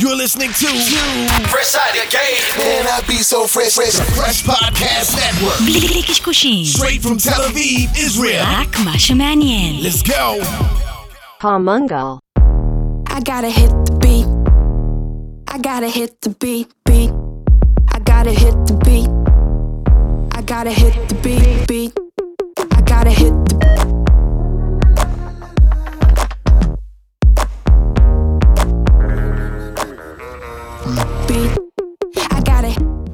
You're listening to Fresh Out of Game. Man, I be so fresh. Fresh, fresh Podcast Network. Straight from Tel Aviv, Israel. Black Mashamanian. Let's go. Pomungal. I gotta hit the beat. I gotta hit the beat, beat. I gotta hit the beat. I gotta hit the beat, beat. I gotta hit the beat.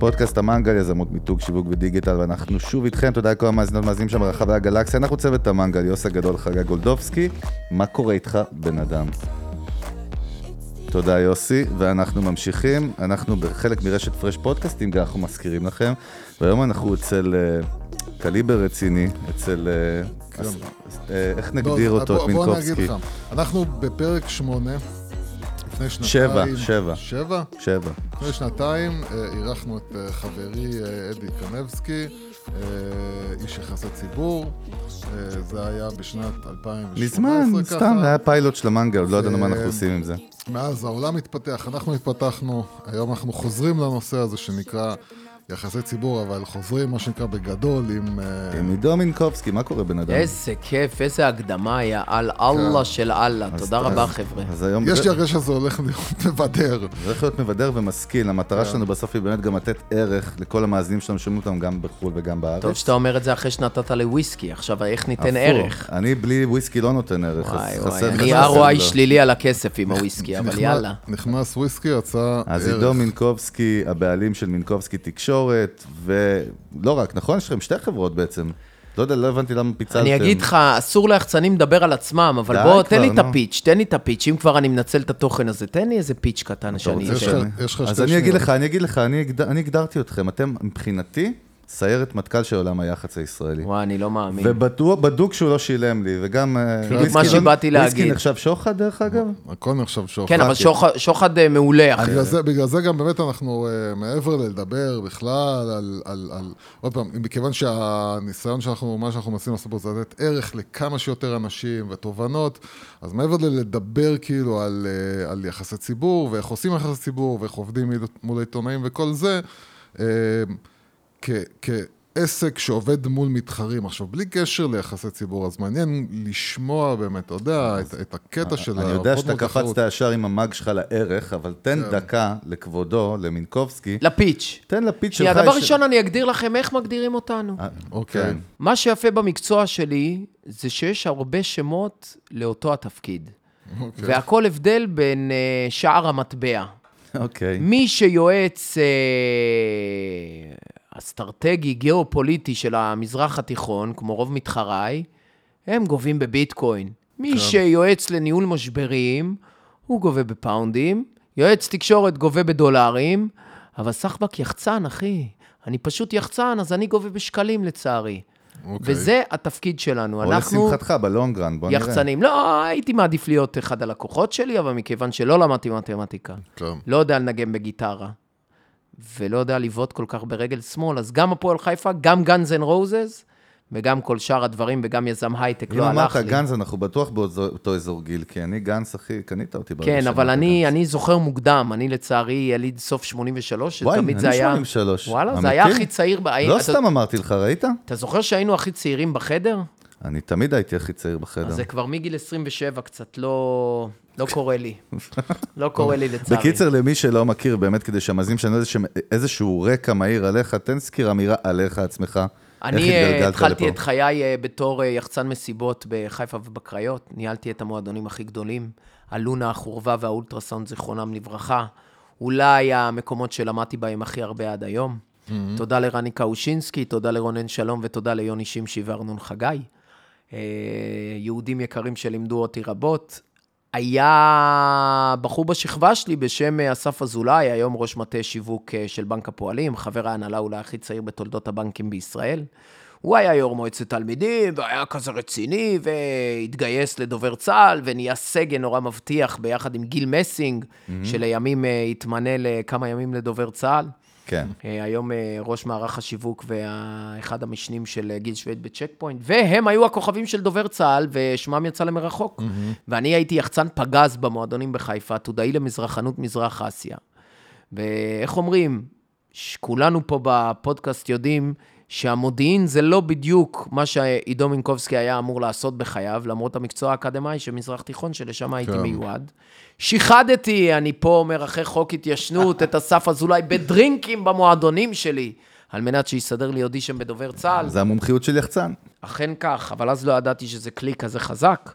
פודקאסט המנגל, יזמות מיתוג, שיווק ודיגיטל, ואנחנו שוב איתכם, תודה לכל המאזינות והמאזינים שם ברחבי הגלקסיה. אנחנו צוות המנגל, יוסי הגדול, חגה גולדובסקי. מה קורה איתך, בן אדם? תודה יוסי, ואנחנו ממשיכים, אנחנו בחלק מרשת פרש פודקאסטים, גם אנחנו מזכירים לכם, והיום אנחנו אצל אה, קליבר רציני, אצל... אה, אז- אה, איך נגדיר לא, אותו, בוא- בוא? נגיד לך, אנחנו בפרק שמונה, לפני שנתיים... שבע, שבע. שבע? שבע. לפני שנתיים אה, אירחנו את אה, חברי אה, אדי קנבסקי, אה, איש יחסי ציבור, זה היה בשנת 2018 מזמן. סתם, זה היה פיילוט של המנגל, לא ידענו מה אנחנו עושים עם זה. מאז העולם התפתח, אנחנו התפתחנו, היום אנחנו חוזרים לנושא הזה שנקרא יחסי ציבור, אבל חוזרים מה שנקרא בגדול עם... אה, עם עידו מינקובסקי, מה קורה בן אדם? איזה כיף, איזה הקדמה, יא על אללה של אללה. אז- תודה רבה, אז- חבר'ה. אז. יש לי הרגשה שזה הולך להיות מבדר. זה הולך להיות מבדר ומשכיל, המטרה שלנו בסוף היא באמת גם לתת ערך לכל המאזינים שלנו, שומעים אותם גם בחו"ל וגם בארץ. טוב שאתה אומר את זה אחרי שנתת לי וויסקי, עכשיו איך ניתן ערך? אני בלי וויסקי לא נותן ערך, אז חסר אני ROI. שלילי על הכסף עם הוויסקי, אבל יאללה. נכנס וויסקי, יצא אז ערך. עידו מינקובסקי, הבעלים של מינקובסקי תקשורת, ולא רק, נכון? יש לכם שתי חברות בעצם. לא יודע, לא הבנתי למה פיצלתם. אני אגיד לך, אסור ליחצנים לדבר על עצמם, אבל בוא, תן לי את. הפיץ', תן לי את הפיץ', אם כבר אני מנצל את התוכן הזה, תן לי איזה פיץ' קטן שאני אז אני אגיד. לך, אני אגיד לך, אני הגדרתי אתכם, אתם מבחינתי סיירת מטכ"ל של עולם היח"צ הישראלי. וואי, אני לא מאמין. ובדוק שהוא לא שילם לי, וגם... אה, בדיוק וויסקי מה לא- שבאתי וויסקי להגיד. נחשב שוחד, דרך אגב? הכל נחשב שוחד. כן, אבל שוחד- שוחד אה, מעולה, אחי. בגלל זה, גם באמת אנחנו, אה, מעבר ללדבר בכלל על. עוד פעם, מכיוון שהניסיון שאנחנו, מה שאנחנו מנסים לעשות פה זה לתת ערך לכמה שיותר אנשים ותובנות, אז מעבר ללדבר כאילו על, על יחסי ציבור, ואיך עושים יחסי ציבור, ואיך עובדים מול- מול עיתונאים וכל זה, כ... כעסק שעובד מול מתחרים. עכשיו, בלי קשר ליחסי ציבור, אז מעניין לשמוע באמת, אתה יודע, את, את הקטע של אני יודע שאתה. קפצת ישר עם המאג שלך לערך, אבל תן כן. דקה לכבודו, למינקובסקי. לפיץ'. תן לפיץ שלך. שנייה, דבר יש- ראשון, אני אגדיר לכם איך מגדירים אותנו. אה, אוקיי. כן. מה שיפה במקצוע שלי, זה שיש הרבה שמות לאותו התפקיד. אוקיי. והכל הבדל בין אה, שער המטבע. אוקיי. מי שיועץ אה, אסטרטגי, גיאופוליטי של המזרח התיכון, כמו רוב מתחריי, הם גובים בביטקוין. מי שיועץ לניהול משברים, הוא גובה בפאונדים, יועץ תקשורת גובה בדולרים, אבל סחבק יחצן, אחי. אני פשוט יחצן, אז אני גובה בשקלים לצערי. אוקיי. וזה התפקיד שלנו. או אנחנו לשמחתך, בלונגרן, בוא נראה. יחצנים. לא, הייתי מעדיף להיות אחד הלקוחות שלי, אבל מכיוון שלא למדתי מתמטיקה, כן. לא יודע לנגן בגיטרה, ולא יודע לבעוט כל כך ברגל שמאל, אז גם הפועל חיפה, גם גאנז אנד רוזס, וגם כל שאר הדברים, וגם יזם הייטק, אם לא אמרת הלך לי. גנץ, אנחנו בטוח באותו אזור גיל, כי אני גנץ, אחי, קנית אותי. ברגע כן, אבל אני, גנץ. אני זוכר מוקדם, אני לצערי יליד סוף 83, וואי, שתמיד זה אני היה... 83. וואלה, זה אמיתי? היה הכי צעיר... לא אתה- סתם אמרתי לך, ראית? אתה זוכר שהיינו הכי צעירים בחדר? אני תמיד הייתי הכי צעיר בחדר. אז זה כבר מגיל 27 קצת לא... לא קורה לי. לא קורה לי לצערי. בקיצר, למי שלא מכיר, באמת, כדי שהמאזינים שלנו איזשהו- איזשהו רקע מהיר עליך, תן סקירה מהירה עליך עצמך. אני אה, התחלתי לפה. את חיי אה, בתור אה, יחצן מסיבות בחיפה ובקריות. ניהלתי את המועדונים הכי גדולים, הלונה, החורבה והאולטרסאונד, זיכרונם לברכה. אולי המקומות שלמדתי בהם הכי הרבה עד היום. תודה לרני קאושינסקי, תודה לרונן שלום ותודה ליוני שמשי וארנון חגי. אה, יהודים יקרים שלימדו אותי רבות. היה בחור בשכבה שלי בשם אה, אסף אזולאי, היום ראש מטה שיווק אה, של בנק הפועלים, חבר ההנהלה אולי הכי צעיר בתולדות הבנקים בישראל. הוא היה יו"ר מועצת תלמידים, והיה כזה רציני, והתגייס לדובר צה"ל, ונהיה סגן נורא מבטיח ביחד עם גיל מסינג, שלימים אה, התמנה לכמה ימים לדובר צה"ל. כן. אה, היום אה, ראש מערך השיווק ואחד המשנים של אה, גיל שווייד בצ'ק פוינט, והם היו הכוכבים של דובר צה"ל, ושמם יצא למרחוק. ואני הייתי יחצן פגז במועדונים בחיפה, עתודאי למזרחנות מזרח אסיה. ואיך אומרים, כולנו פה בפודקאסט יודעים שהמודיעין זה לא בדיוק מה שעידו מינקובסקי היה אמור לעשות בחייו, למרות המקצוע האקדמאי של מזרח תיכון, שלשם הייתי כן. מיועד. שיחדתי, אני פה אומר, אחרי חוק התיישנות, את אסף אזולאי בדרינקים במועדונים שלי, על מנת שיסדר לי אודישן בדובר צה"ל. זה המומחיות של יחצן. אכן כך, אבל אז לא ידעתי שזה כלי כזה חזק,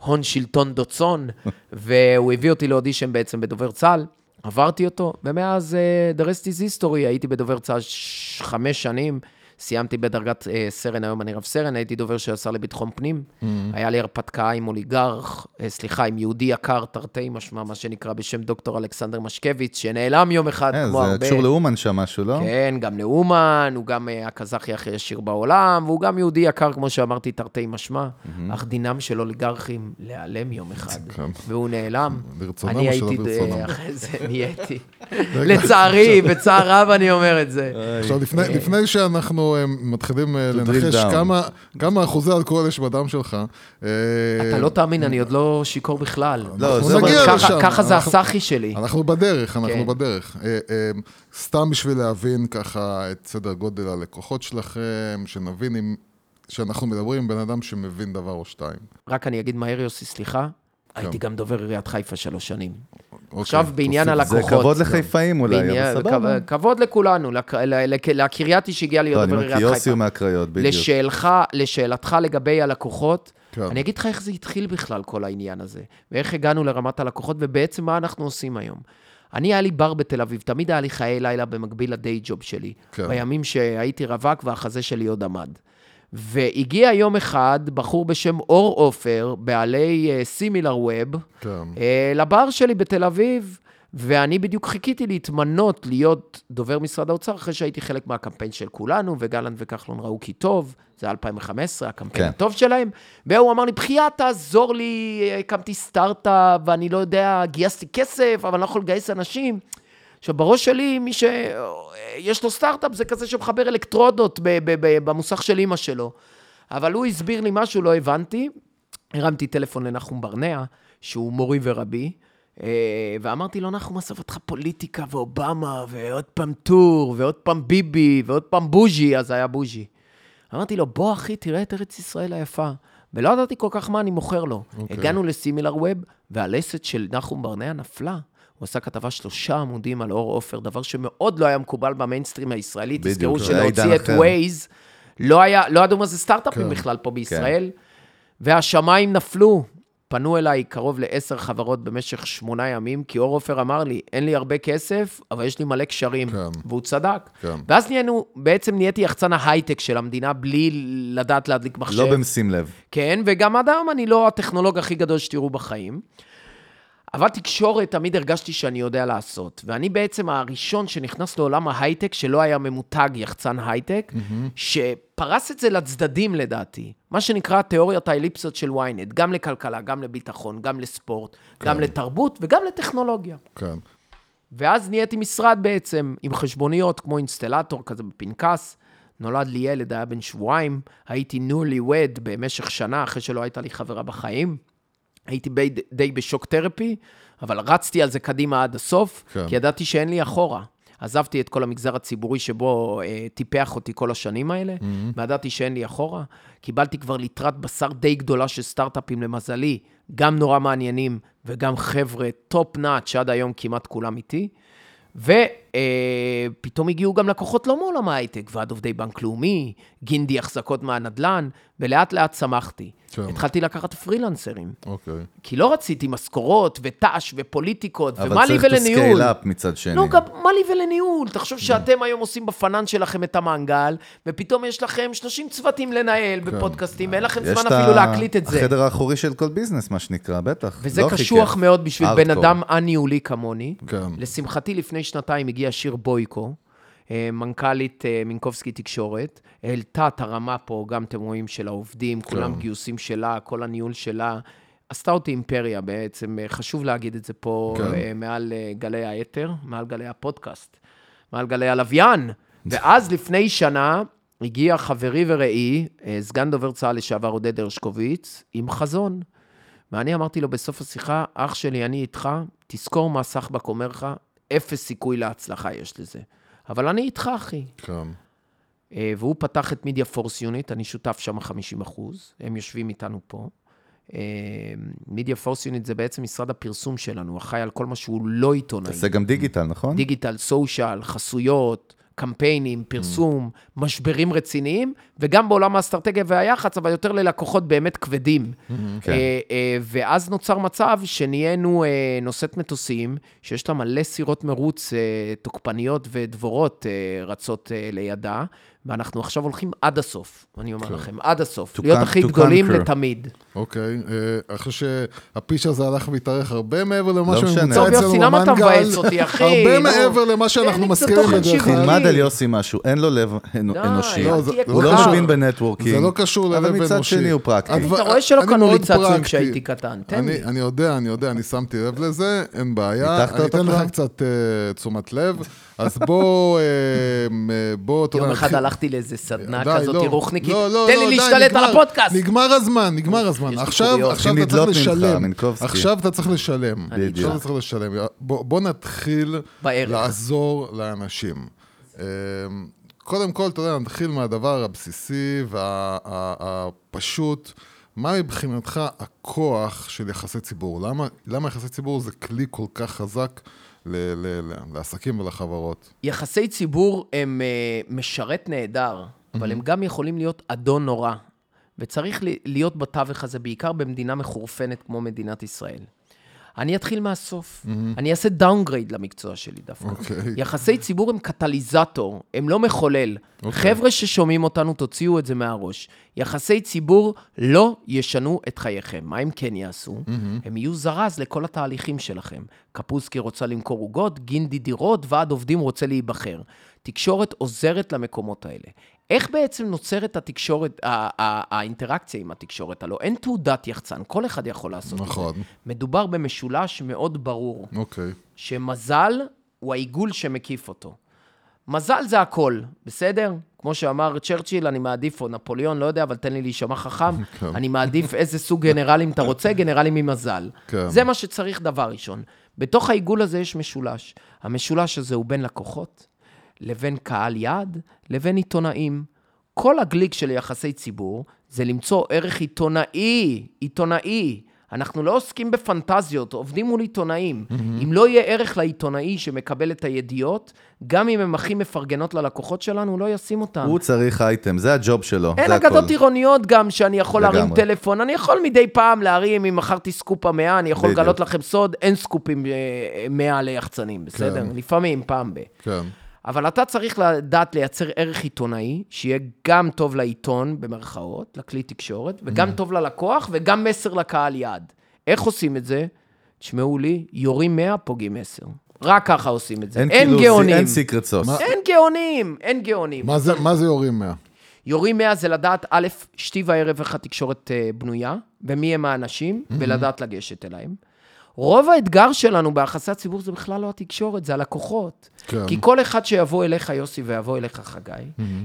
הון שלטון דוצון, והוא הביא אותי לאודישן בעצם בדובר צה"ל, עברתי אותו, ומאז uh, The rest is history, הייתי בדובר צה"ל חמש שנים, סיימתי בדרגת uh, סרן, היום אני רב סרן, הייתי דובר של השר לביטחון פנים, היה לי הרפתקה עם אוליגרך, uh, סליחה, עם יהודי יקר, תרתי משמע, מה שנקרא בשם דוקטור אלכסנדר משקביץ, שנעלם יום אחד, אה, כמו הרבה. זה קשור לאומן שם משהו, לא? כן, גם לאומן, הוא גם אה, הקזחי הכי עשיר בעולם, והוא גם יהודי יקר, כמו שאמרתי, תרתי משמע, אך דינם של אוליגרכים להיעלם יום אחד, כן. והוא נעלם. לרצונם אני או שלא? אה, אחרי זה נהייתי. לצערי, בצער רב אני אומר את זה. עכשיו, לפני, לפני שאנחנו אה, מתחילים אה, לנחש. כמה, כמה אחוזי אלכוהול יש בדם שלך, אה, אתה לא תאמין, אני עוד לא שיכור בכלל. לא, אנחנו זה נגיע לשם. ככה זה אנחנו- הסאחי שלי. אנחנו בדרך, אנחנו כן. בדרך. אה, אה, סתם בשביל להבין ככה את סדר גודל הלקוחות שלכם, שנבין אם... שאנחנו מדברים עם בן אדם שמבין דבר או שתיים. רק אני אגיד מהר, יוסי, סליחה, הייתי גם דובר עיריית חיפה שלוש שנים. אוקיי, עכשיו בעניין תוסיף. זה הלקוחות. כבוד לחיפאים אולי, בעניין- אבל סבבה. כב- כבוד לכולנו, לקרייתי שהגיע להיות לא, אני דובר אומר, כי עיריית יוסי חיפה. מהקריות, בדיוק. לשאלך, לשאלתך לגבי הלקוחות, כן. אני אגיד לך איך זה התחיל בכלל, כל העניין הזה, ואיך הגענו לרמת הלקוחות, ובעצם מה אנחנו עושים היום. אני, היה לי בר בתל אביב, תמיד היה לי חיי לילה במקביל לדיי ג'וב שלי. כן. בימים שהייתי רווק והחזה שלי עוד עמד. והגיע יום אחד בחור בשם אור עופר, בעלי סימילר ווב, כן. אה, לבר שלי בתל אביב, ואני בדיוק חיכיתי להתמנות להיות דובר משרד האוצר, אחרי שהייתי חלק מהקמפיין של כולנו, וגלנט וכחלון ראו כי טוב, זה היה 2015, הקמפיין כן. הטוב שלהם, והוא אמר לי, בחייאת, תעזור לי, הקמתי סטארט-אפ, ואני לא יודע, גייסתי כסף, אבל אני לא יכול לגייס אנשים. עכשיו, בראש שלי, מי שיש לו סטארט-אפ זה כזה שמחבר אלקטרודות במוסך של אימא שלו. אבל הוא הסביר לי משהו, לא הבנתי. הרמתי טלפון לנחום ברנע, שהוא מורי ורבי, אה, ואמרתי לו, נחום, עזוב אותך פוליטיקה ואובמה, ועוד פעם טור, ועוד פעם ביבי, ועוד פעם בוז'י, אז היה בוז'י. אמרתי לו, בוא אחי, תראה את ארץ ישראל היפה. ולא ידעתי כל כך מה אני מוכר לו. אוקיי. הגענו לסימילר ווב, והלסת של נחום ברנע נפלה. הוא עשה כתבה שלושה עמודים על אור עופר, דבר שמאוד לא היה מקובל במיינסטרים הישראלי. בדיוק, תזכרו שלהוציא את. ווייז, לא היה, לא ידעו מה זה סטארט-אפים כן. בכלל פה בישראל. והשמיים נפלו. פנו אליי קרוב לעשר חברות במשך שמונה ימים, כי אור עופר אמר לי, אין לי הרבה כסף, אבל יש לי מלא קשרים. כן. והוא צדק. כן. ואז נהיינו, בעצם נהייתי יחצן ההייטק של המדינה, בלי לדעת להדליק מחשב. לא בשים לב. כן, וגם עד היום אני לא הטכנולוג הכי גדול שתראו בחיים. אבל תקשורת, תמיד הרגשתי שאני יודע לעשות. ואני בעצם הראשון שנכנס לעולם ההייטק, שלא היה ממותג יחצן הייטק, שפרס את זה לצדדים לדעתי. מה שנקרא תיאוריית האליפסות של ynet, גם לכלכלה, גם לביטחון, גם לספורט, גם לתרבות וגם לטכנולוגיה. כן. ואז נהייתי משרד בעצם, עם חשבוניות, כמו אינסטלטור כזה בפנקס. נולד לי ילד, היה בן שבועיים, הייתי ניולי וד במשך שנה, אחרי שלא הייתה לי חברה בחיים. הייתי בי, די בשוק תרפי, אבל רצתי על זה קדימה עד הסוף, כן. כי ידעתי שאין לי אחורה. עזבתי את כל המגזר הציבורי שבו אה, טיפח אותי כל השנים האלה, Mm-hmm. וידעתי שאין לי אחורה. קיבלתי כבר ליטרת בשר די גדולה של סטארט-אפים, למזלי, גם נורא מעניינים, וגם חבר'ה top notch, שעד היום כמעט כולם איתי. ופתאום הגיעו גם לקוחות לא מעולם ההייטק, ועד עובדי בנק לאומי, גינדי החזקות מהנדל"ן, ולאט לאט צמחתי. כן. התחלתי לקחת פרילנסרים, אוקיי. כי לא רציתי משכורות ות"ש ופוליטיקות, ומה אבל לי צריך to ולניהול. scale up מצד שני. נו, גם מה לי ולניהול? תחשוב שאתם היום עושים בפנן שלכם את המנגל, ופתאום יש לכם 30 צוותים לנהל בפודקאסטים, ואין לכם כן. יש זמן את אפילו ה- להקליט את זה. החדר האחורי של כל ביזנס, מה שנקרא, בטח. וזה לא קשוח כיף. מאוד בשביל בן. אדם א-ניהולי כמוני. כן. לשמחתי, לפני שנתיים הגיע שיר בויקו, אה, מנכ"לית אה, מינקובסקי תקשורת, העלתה את הרמה פה, גם אתם רואים, של העובדים, כולם גיוסים שלה, כל הניהול שלה. עשתה אותי אימפריה בעצם, אה, חשוב להגיד את זה פה כן. אה, מעל אה, גלי האתר, מעל גלי הפודקאסט. מעל גלי הלוויין. ואז לפני שנה הגיע חברי ורעי, אה, סגן דובר צה"ל לשעבר עודד הרשקוביץ, עם חזון. ואני אמרתי לו בסוף השיחה, אח שלי, אני איתך, תזכור מה סחבק אומר לך, אפס סיכוי להצלחה יש לזה. אבל אני איתך, אחי. כן. אה, והוא פתח את Media Force Unit, אני שותף שם 50 אחוז, הם יושבים איתנו פה. Media Force Unit זה בעצם משרד הפרסום שלנו, אחראי על כל מה שהוא לא עיתונאי. תעשה גם דיגיטל, נכון? דיגיטל, social, חסויות, קמפיינים, פרסום, משברים רציניים, וגם בעולם האסטרטגיה והיח"צ, אבל יותר ללקוחות באמת כבדים. כן. אה, אה, ואז נוצר מצב שנהיינו אה, נושאת מטוסים, שיש לה מלא סירות מרוץ אה, תוקפניות ודבורות אה, רצות אה, לידה, ואנחנו עכשיו הולכים עד הסוף, אני אומר לכם, עד הסוף. To להיות הכי גדולים conquer. לתמיד. אוקיי, אה, אחרי שהפיש הזה הלך והתארך הרבה מעבר למה לא. שממוצע טוב, אצלנו יוסי, למה אתה במנגל, מבאס אותי, אחי? הרבה. מעבר למה שאנחנו מסכימים בדרך כלל. תלמד על יוסי משהו, אין לו לב אנושי. לא, תהיה הוא לא. מבין בנטוורקינג. זה לא קשור ללב אבל מצד אנושי. שני הוא פרקטי. אתה רואה שלא אני קנו לי צעצועים. כשהייתי קטן, תן לי. אני יודע, אני יודע, אני שמתי לב לזה, אין בעיה. אני אתן לך? קצת אה, תשומת לב. אז בוא, אה, בוא, אתה יודע, יום אחד הלכתי לאיזה סדנה כזאת לא. רוחניקית, לא, לא, תן לי להשתלט על הפודקאסט. נגמר הזמן, נגמר הזמן. עכשיו אתה צריך לשלם. עכשיו אתה צריך לשלם. עכשיו אתה צריך לשלם. בוא נתחיל. לעזור לאנשים. אה, קודם כל, אתה יודע, נתחיל מהדבר הבסיסי והפשוט. מה מבחינתך הכוח של יחסי ציבור? למה, למה יחסי ציבור זה כלי כל כך חזק ל- ל- ל- לעסקים ולחברות? יחסי ציבור הם אה, משרת נהדר, אבל הם גם יכולים להיות אדון נורא. וצריך להיות בתווך הזה, בעיקר במדינה מחורפנת כמו מדינת ישראל. אני אתחיל מהסוף. אני אעשה downgrade למקצוע שלי דווקא. אוקיי. יחסי ציבור הם קטליזטור, הם לא מחולל. אוקיי. חבר'ה ששומעים אותנו, תוציאו את זה מהראש. יחסי ציבור לא ישנו את חייכם. מה הם כן יעשו? הם יהיו זרז לכל התהליכים שלכם. קפוסקי רוצה למכור עוגות, גינדי דירות, ועד עובדים רוצה להיבחר. תקשורת עוזרת למקומות האלה. איך בעצם נוצרת התקשורת, האינטראקציה עם התקשורת? הלוא אין תעודת יחצן, כל אחד יכול לעשות את נכון. זה. מדובר במשולש מאוד ברור. אוקיי. שמזל הוא העיגול שמקיף אותו. מזל זה הכל, בסדר? כמו שאמר צ'רצ'יל, אני מעדיף, או נפוליאון, לא יודע, אבל תן לי להישמע חכם. כן. אני מעדיף איזה סוג גנרלים אתה רוצה, גנרלים ממזל. כן. זה מה שצריך דבר ראשון. בתוך העיגול הזה יש משולש. המשולש הזה הוא בין לקוחות, לבין קהל יעד, לבין עיתונאים. כל הגליק של יחסי ציבור זה למצוא ערך עיתונאי, עיתונאי. אנחנו לא עוסקים בפנטזיות, עובדים מול עיתונאים. אם לא יהיה ערך לעיתונאי שמקבל את הידיעות, גם אם הן הכי מפרגנות ללקוחות שלנו, הוא לא ישים אותם. הוא צריך אייטם, זה הג'וב שלו, אין. אגדות עירוניות גם שאני יכול להרים לגמרי. טלפון. אני יכול מדי פעם להרים, אם מכרתי סקופ המאה, אני יכול. לגלות לכם סוד, אין סקופים אה, מאה ליחצנים, בסדר? כן. לפעמים, פעם ב... כן. אבל אתה צריך לדעת לייצר ערך עיתונאי, שיהיה גם טוב לעיתון, במרכאות, לכלי תקשורת, וגם טוב ללקוח, וגם מסר לקהל יעד. איך עושים את זה? תשמעו לי, יורים 100, פוגעים 10. רק ככה עושים את זה. אין, כאילו- גאונים. אין סיקרט סוס. מה- אין גאונים, אין גאונים. מה זה- מה זה יורים 100? יורים 100 זה לדעת, א', שתי וערב איך התקשורת אה, בנויה, ומי הם האנשים, ולדעת לגשת אליהם. רוב האתגר שלנו ביחסי הציבור זה בכלל לא התקשורת, זה הלקוחות. כן. כי כל אחד שיבוא אליך, יוסי, ויבוא אליך, חגי,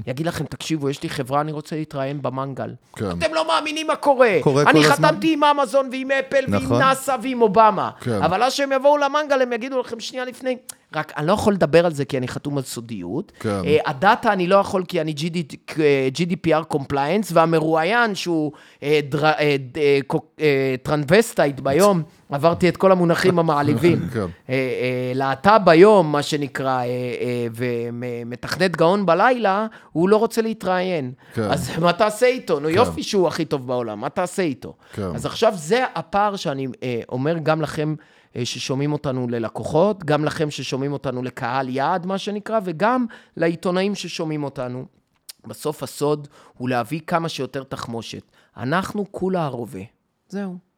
יגיד לכם, תקשיבו, יש לי חברה, אני רוצה להתראיין במנגל. כן. אתם לא מאמינים מה קורה. קורה אני כל הזמן. חתמתי עם אמזון ועם אפל ועם נכון. נאסא ועם אובמה. כן. אבל אז שהם יבואו למנגל, הם יגידו לכם שנייה לפני, רק אני לא יכול לדבר על זה כי אני חתום על סודיות. כן. אה, הדאטה אני לא יכול כי אני GD, אה, GDPR compliance, והמרואיין שהוא דר, אה, ד- אה, קו- אה, טרנסווסטייט ביום, עברתי את כל המונחים המעליבים. כן. אה, אה, להט"ב ביום, מה שנקרא, אה, אה, ומתכנת גאון בלילה, הוא לא רוצה להתראיין. כן. אז מה תעשה איתו? נו יופי שהוא הכי טוב בעולם, מה תעשה איתו? כן. אז עכשיו זה הפער שאני אה, אומר גם לכם ששומעים אותנו ללקוחות, גם לכם ששומעים אותנו לקהל יעד, מה שנקרא, וגם לעיתונאים ששומעים אותנו. בסוף הסוד הוא להביא כמה שיותר תחמושת. אנחנו כולה הרובה. זהו.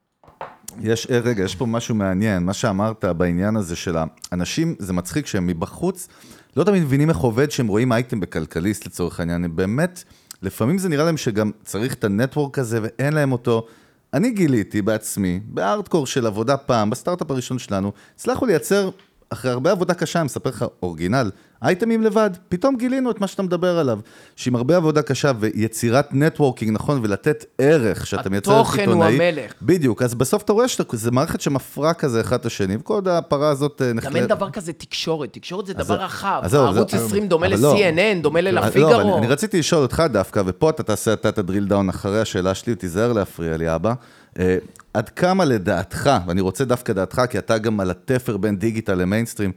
יש, אה, רגע, יש פה משהו מעניין, מה שאמרת בעניין הזה של האנשים, זה מצחיק שהם מבחוץ, לא תמיד מבינים איך עובד שהם רואים אייטם בכלכליסט לצורך העניין, הם באמת, לפעמים זה נראה להם שגם צריך את ה network הזה ואין להם אותו. אני גיליתי בעצמי, בארדקור של עבודה פעם, בסטארט-אפ הראשון שלנו, הצלחנו לייצר אחרי הרבה עבודה קשה, אני מספר לך, original, אייטמים לבד, פתאום גילינו את מה שאתה מדבר עליו. שעם הרבה עבודה קשה ויצירת networking, נכון, ולתת ערך, שאתה מייצר ערך התוכן הוא. המלך. בדיוק, אז בסוף אתה רואה שזו מערכת שמפרה כזה אחד את השני, וכל הפרה הזאת אה, גם אין דבר כזה תקשורת, תקשורת זה דבר רחב. אז ערוץ זה- 20 דומה אבל לא. ל-CNN, דומה לא, ללפיגרו. אני, אני רציתי לשאול אותך דווקא, ופה אתה תעשה אתה את ה drill down אחרי השאלה שלי, ותיזהר להפריע לי, אבא. אה, עד כמה לדעתך, ואני רוצה דווקא דעתך, כי אתה גם על התפר בין דיגיטל למיינסטרים,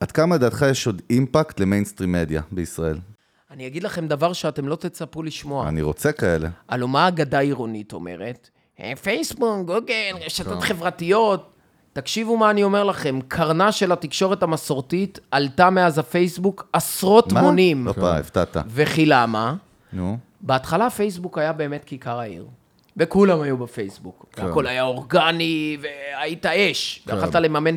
עד כמה לדעתך יש עוד impact ל mainstream media בישראל? אני אגיד לכם דבר שאתם לא תצפו לשמוע. אני רוצה כאלה. הלוא מה אגדה עירונית אומרת? אה, פייסבוק, גוגל, רשתות חברתיות. תקשיבו מה אני אומר לכם, קרנה של התקשורת המסורתית עלתה מאז הפייסבוק עשרות מה? מונים. לא פעם, הפתעת. וכי למה? נו. בהתחלה פייסבוק היה באמת כיכר העיר. וכולם היו בפייסבוק. כן. והכל היה אורגני, והיית אש. ויכלת לממן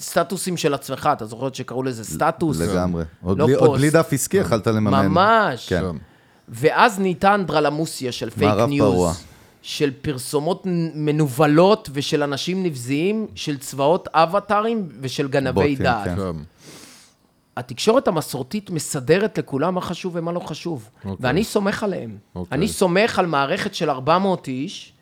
סטטוסים של עצמך. אתה זוכר שקראו לזה סטטוס? לגמרי. עוד לא בלי- עוד. בלי דף עסקי יכלת לממן. ממש. כן. ואז ניתן דרלמוסיה של fake news, פרוע. של פרסומות מנוולים ושל אנשים נבזיים, של צבאות אבטארים ושל גנבי בוטים, דעת. כן. כן. התקשורת המסורתית מסדרת לכולם מה חשוב ומה לא חשוב. אוקיי. ואני סומך עליהם. אוקיי. אני סומך על מערכת של 400 איש,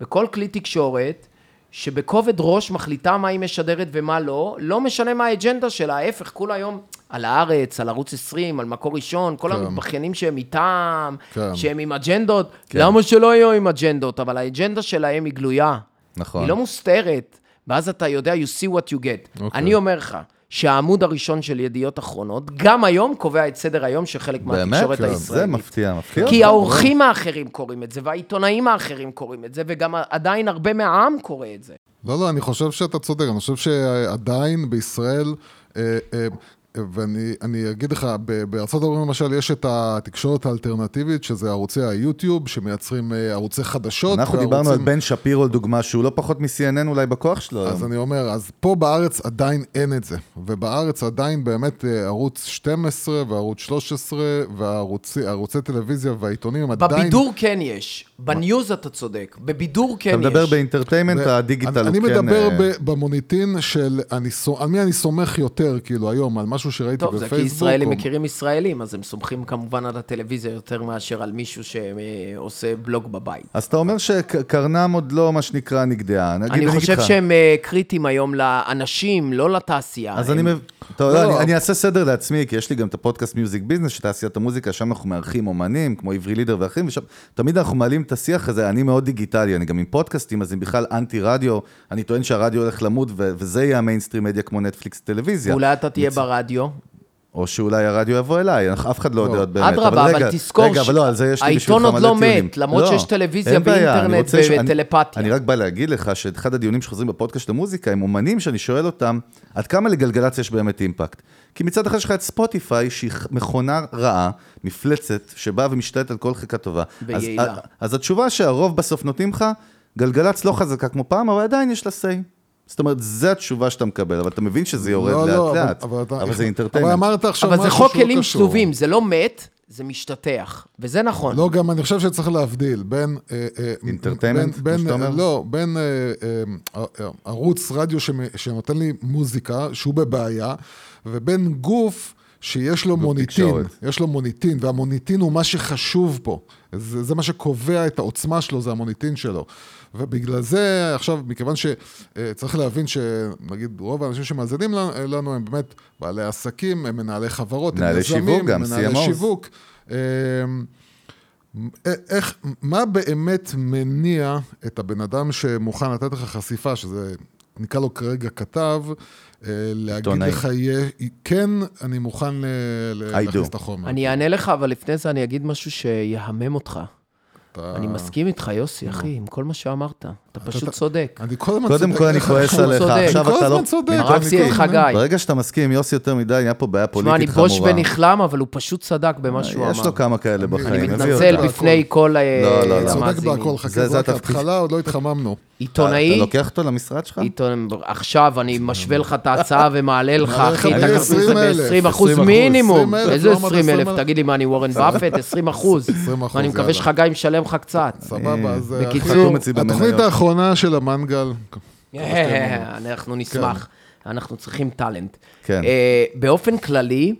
בכל כלי תקשורת, שבכובד ראש מחליטה מה היא משדרת ומה לא, לא משנה מה האג'נדה שלה, ההפך, כולה היום על הארץ, על ערוץ 20, על מקור ראשון, כל כן. המתבכיינים שהם איתם, כן. שהם עם אג'נדות, למה שלא יהיו עם אג'נדות? אבל האג'נדה שלהם היא גלויה. נכון. היא לא מוסתרת, ואז אתה יודע, you see what you get. אוקיי. אני אומר לך, שהעמוד הראשון של ידיעות אחרונות, גם היום קובע את סדר היום של חלק באמת? מהתקשורת כן, זה הישראלית. מפתיע, מפתיע. כי. האורחים האחרים קוראים את זה, והעיתונאים האחרים קוראים את זה, וגם עדיין הרבה מהעם קורא את זה. לא, לא, אני חושב שאתה צודק, אני חושב שעדיין בישראל, אה, אה, ואני אני אגיד לך, בארצות הברית למשל יש את התקשורת האלטרנטיבית, שזה ערוצי היוטיוב, שמייצרים אה, ערוצי חדשות. אנחנו וערוצים- דיברנו על בן שפירו, לדוגמה, שהוא לא פחות מ-CNN אולי בכוח שלו. אז היום. אני אומר, אז פה בארץ עדיין אין את זה, ובארץ עדיין באמת אה, ערוץ 12 וערוץ 13 וערוצי טלוויזיה והעיתונים הם עדיין... בבידור כן יש, בניוז אתה צודק, בבידור כן יש. אתה מדבר באינטרטיימנט, הדיגיטל אני, אני כן... מדבר אה, ב, במוניטין של, על מי אני סומך יותר, כאילו, היום, על משהו שראיתי טוב, זה בפייסבוק. כי ישראלים מכירים ישראלים, אז הם סומכים כמובן על הטלוויזיה יותר מאשר על מישהו שעושה בלוג בבית. אז אתה אומר שקרנם עוד לא, מה שנקרא, נגדעה. אני חושב. שהם אה, קריטיים היום לאנשים, לא לתעשייה. אז אני, מב- טוב, לא, לא. אני, אני אעשה סדר לעצמי, כי יש לי גם את הפודקאסט מיוזיק ביזנס, שתעשיית המוזיקה, שם אנחנו מארחים אומנים, כמו עברי לידר ואחרים, ושם תמיד אנחנו מעלים את השיח הזה, אני מאוד דיגיטלי, אני גם עם פודקאסטים, אז אני בכלל אנטי רדיו, אני טוען שהרדיו הולך למות, ו- וזה יהיה ה mainstream media כמו נטפליקס טלוויזיה. אולי אתה תהיה ברדיו. או שאולי הרדיו יבוא אליי, אף אחד לא יודע עוד באמת. אדרבה, אבל תזכור רגע, אבל לא, על זה יש לי העיתון עוד לא. מת, למרות שיש טלוויזיה ואינטרנט וטלפתיה. אני רק בא להגיד לך שאחד הדיונים שחוזרים בפודקאסט של המוזיקה, הם אומנים שאני שואל אותם, עד כמה לגלגלצ יש באמת impact? כי מצד אחד יש לך את ספוטיפיי, שהיא מכונה רעה, מפלצת, שבאה ומשתלטת על כל חלקה טובה. אז- ויעילה. אז התשובה שהרוב בסוף נותנים לך, גלגלצ לא חזקה כמו פעם, אבל עדיין יש לה say. זאת אומרת, זו התשובה שאתה מקבל, אבל אתה מבין שזה יורד לא, לא, אבל- לאט-לאט. אבל אתה- אבל זה אבל entertainment. אמרת עכשיו אבל משהו זה שהוא חוק לא כלים קשור. שלובים, זה לא מת, זה משתטח. וזה נכון. לא, גם אני חושב שצריך להבדיל בין... אה, אה, entertainment, בין- כמו שאתה אומר? לא, בין אה, אה, אה, ערוץ רדיו שמ- שנותן לי מוזיקה, שהוא בבעיה, ובין גוף שיש לו מוניטין. תקשורת. יש לו מוניטין, והמוניטין הוא מה שחשוב פה. זה, זה מה שקובע את העוצמה שלו, זה המוניטין שלו. ובגלל זה, עכשיו, מכיוון שצריך להבין שנגיד רוב האנשים שמאזינים לנו- לנו הם באמת בעלי עסקים, הם מנהלי חברות, הם יזמים, גם, מנהלי CMOs. שיווק. אה, איך, מה באמת מניע את הבן אדם שמוכן לתת לך חשיפה, שזה נקרא לו כרגע כתב, אה, להגיד עיתונאי. לך, יהיה, כן, אני מוכן ל- ל- I להכניס. את החומר. אני אענה לך, אבל לפני זה אני אגיד משהו שיהמם אותך. אתה- אני מסכים איתך, יוסי, אחי, עם כל מה שאמרת. אתה פשוט צודק. אני כל הזמן קודם צודק. כל אני כועס עליך, צודק. עכשיו אני כל אתה לא... הזמן צודק. במקום הרגתי את להתקדם. חגי. ברגע שאתה מסכים עם יוסי יותר מדי, נהיה פה בעיה תשמע, פוליטית אני חמורה. בוש ונכלם, אבל הוא פשוט צדק במה שהוא אמר. יש לו כמה כאלה בחיים. אני מתנצל. בפני כל אה, לא, לא, לא. צודק המאזינים. בהכל, זה- חכה, זה. ההתחלה, עוד לא התחממנו. עיתונאי, אתה לוקח אותו למשרד שלך? עכשיו אני משווה לך את ההצעה ומעלה לך, אחי, את ב- הכרטיס 20,000, ב-20 אחוז 20%, מינימום. 20,000, איזה לא אמרת 20 אלף? 20,000? תגיד לי, מה, אני וורן באפט? 20 אחוז. 20%, ואני מקווה. שחגי משלם לך קצת. סבבה, אז... אה, בקיצור, התוכנית. האחרונה של המנגל, אה, אנחנו נשמח. אנחנו צריכים talent. כן. אה, באופן כללי,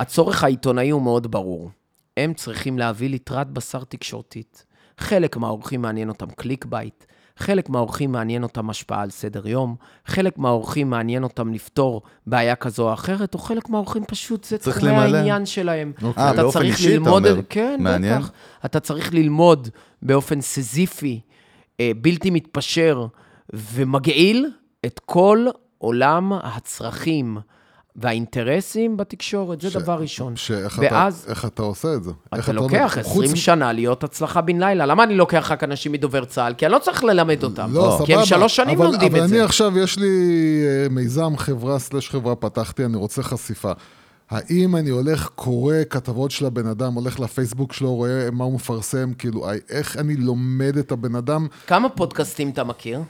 הצורך העיתונאי הוא מאוד ברור. הם צריכים להביא ליטרת בשר תקשורתית. חלק מהאורחים מעניין אותם clickbait, חלק מהאורחים מעניין אותם השפעה על סדר יום, חלק מהאורחים מעניין אותם לפתור בעיה כזו או אחרת, או חלק מהאורחים פשוט, זה צריך תחומי. העניין שלהם. אה, אתה באופן צריך אישי, אתה ללמוד אומר. כן, מעניין. בטח. אתה צריך ללמוד באופן סיזיפי, אה, בלתי מתפשר ומגעיל את כל עולם הצרכים והאינטרסים בתקשורת, זה דבר ראשון. שאיך ואז אתה, איך אתה עושה את זה? אתה לוקח חוץ 20 מ- שנה להיות הצלחה בן לילה. למה אני לוקח רק אנשים מדובר צה"ל? כי אני לא צריך ללמד אותם. לא, סבבה. כי הם שלוש שנים אבל, לומדים אבל את אני זה. עכשיו, יש לי אה, מיזם חברה סלש חברה פתחתי, אני רוצה חשיפה. האם אני הולך, קורא כתבות של הבן אדם, הולך לפייסבוק שלו, רואה מה הוא מפרסם, כאילו, איך אני לומד את הבן אדם? כמה פודקאסטים אתה מכיר?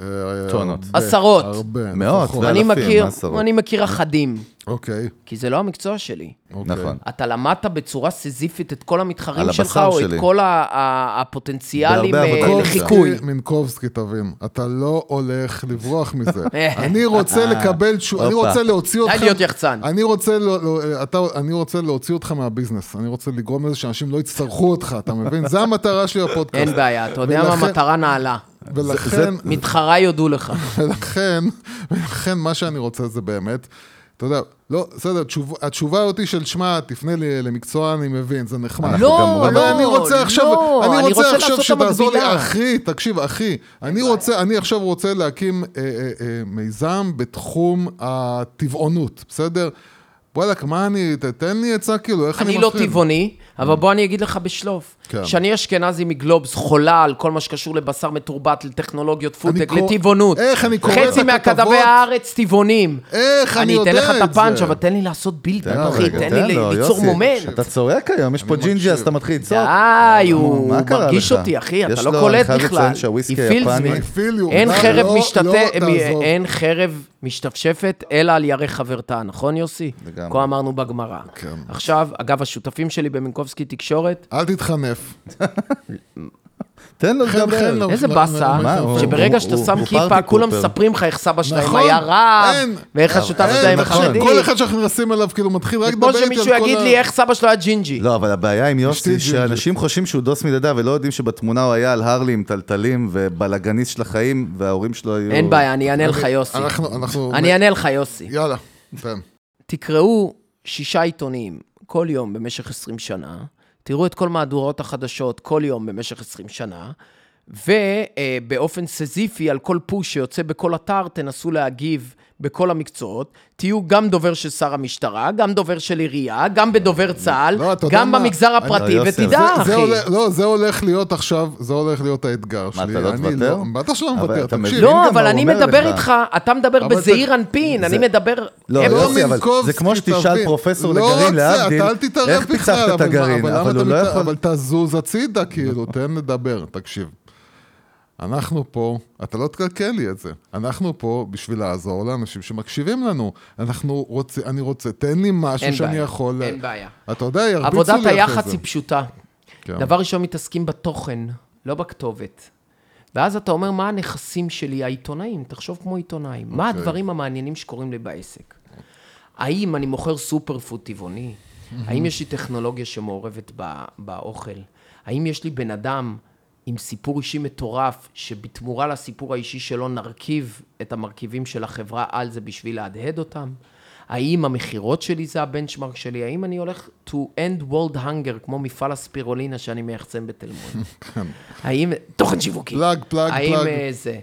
אה, טונות. עשרות. הרבה. מאות. ואלפים, אני מכיר, מה עשרות? אני מכיר אחדים, אוקיי, כי זה לא המקצוע שלי. אוקיי. נכון. אתה למדת בצורה סיזיפית את כל המתחרים שלך, או. את כל הפוטנציאלים אה, לחיקוי. מינקובסקי, תבין, אתה לא הולך לברוח מזה. אני רוצה לקבל תשובה, אני. רוצה להוציא אותך... די להיות יחצן. אני רוצה, לא, לא, אתה, אני רוצה להוציא אותך מהביזנס, אני רוצה לגרום לזה שאנשים לא יצטרכו אותך, אתה מבין? זה המטרה שלי בפודקאסט. אין בעיה, אתה יודע מה המטרה נעלה. ולכן, מתחריי יודו לך. ולכן, ולכן מה שאני רוצה זה באמת, אתה יודע, לא, בסדר, תשוב, התשובה אותי של שמע, תפנה לי למקצוע, אני מבין, זה נחמד. לא, אבל אני רוצה עכשיו, לא, אני אני רוצה רוצה עכשיו שתעזור לי. אחי, תקשיב, אחי, אני רוצה, אני עכשיו רוצה להקים אה, אה, אה, מיזם בתחום הטבעונות, בסדר? וואלכ, מה אני, תתן לי עצה כאילו, איך אני אני לא? טבעוני, אבל בוא אני אגיד לך בשלוף. כן. שאני אשכנזי מגלובס, חולה על כל מה שקשור לבשר מתורבת, לטכנולוגיות פודטק, לטבעונות. איך אני קורא את חצי מהכתבי הכתבות? הארץ טבעונים. איך אני יודע אני אתן לך את את הפאנץ', זה? אבל תן לי לעשות בילד, תן אחי, תן תן לי ליצור. מומנט. אתה צועק היום, יש פה ג'ינג'י, אז. אתה מתחיל לצעוק. די, הוא מרגיש? אותי, אחי, אתה לא קולט בכלל. I feel you. אין לא, חרב משתפשפת, אלא על ירך חברתה, נכון, יוסי? לגמרי. כה אמרנו בגמרא. כן. עכשיו, אגב, השותפים שלי במינקובסקי תקשורת, אל תתחנף. תן לו לדבר. איזה באסה, שברגע שאתה שם כיפה, כולם. מספרים לך איך סבא שלהם נכון, היה רב. ואיך השותף שלהם נכון. החרדי. כל אחד שאנחנו נכנסים אליו כאילו מתחיל רק כמו לדבר איתי על שמישהו כל יגיד ה- לי איך סבא שלו היה ג'ינג'י. לא, אבל הבעיה עם יוסי. שאנשים חושבים שהוא דוס מדדה ולא יודעים שבתמונה הוא היה על הרלי עם טלטלים ובלאגניסט של החיים, וההורים שלו היו... אין בעיה, אני אענה לך יוסי. אנחנו, אנחנו... אני אענה לך יוסי. יאללה. תקראו שישה עיתונים כל יום במשך 20 שנה, תראו את כל מהדורות החדשות כל יום במשך 20 שנה, ובאופן סזיפי על כל פוש שיוצא בכל אתר, תנסו להגיב בכל המקצועות. תהיו גם דובר של שר המשטרה, גם דובר של עירייה, גם בדובר צה"ל, לא, גם מה? במגזר הפרטי, לא, ותדע, זה, זה אחי. הולך, לא, זה הולך להיות עכשיו, זה הולך להיות האתגר מה, שלי. אתה לא אני תוותר? בטח שלא אבל מוותר, אתה תקשיב. מבין? לא, אבל מה אני מדבר לך. איתך, אתה מדבר בזעיר אנפין, אני זה- מדבר... לא, יוסי, אבל זה כמו שתשאל. פרופסור לא לגרעין, להבדיל, אתה אל תתערב איך פיצחת את אבל מה- הגרעין, אבל הוא לא יכול... אבל תזוז הצידה, כאילו, תן לדבר, תקשיב. אנחנו פה, אתה לא תקלקל לי את זה. אנחנו פה בשביל לעזור לאנשים שמקשיבים לנו. אנחנו רוצים, אני רוצה, תן לי משהו שאני בעיה, יכול... אין בעיה. אתה יודע, ירביצו לי עבודת אחרי היח"צ זה. היא פשוטה. כן. דבר ראשון, מתעסקים בתוכן, לא בכתובת. ואז אתה אומר, מה הנכסים שלי, העיתונאים? תחשוב כמו עיתונאים. מה אוקיי. הדברים המעניינים שקורים לי בעסק? האם אני מוכר סופר פוד טבעוני? האם יש לי טכנולוגיה שמעורבת ב- באוכל? האם יש לי בן אדם עם סיפור אישי מטורף, שבתמורה לסיפור האישי שלו נרכיב את המרכיבים של החברה על זה בשביל להדהד אותם? האם המכירות שלי זה הבנצ'מרק שלי? האם אני הולך to end world hunger, כמו מפעל הספירולינה שאני מייחצן בתל מונד? האם... תוכן שיווקי. פלאג, פלאג, האם פלאג. אה, זה?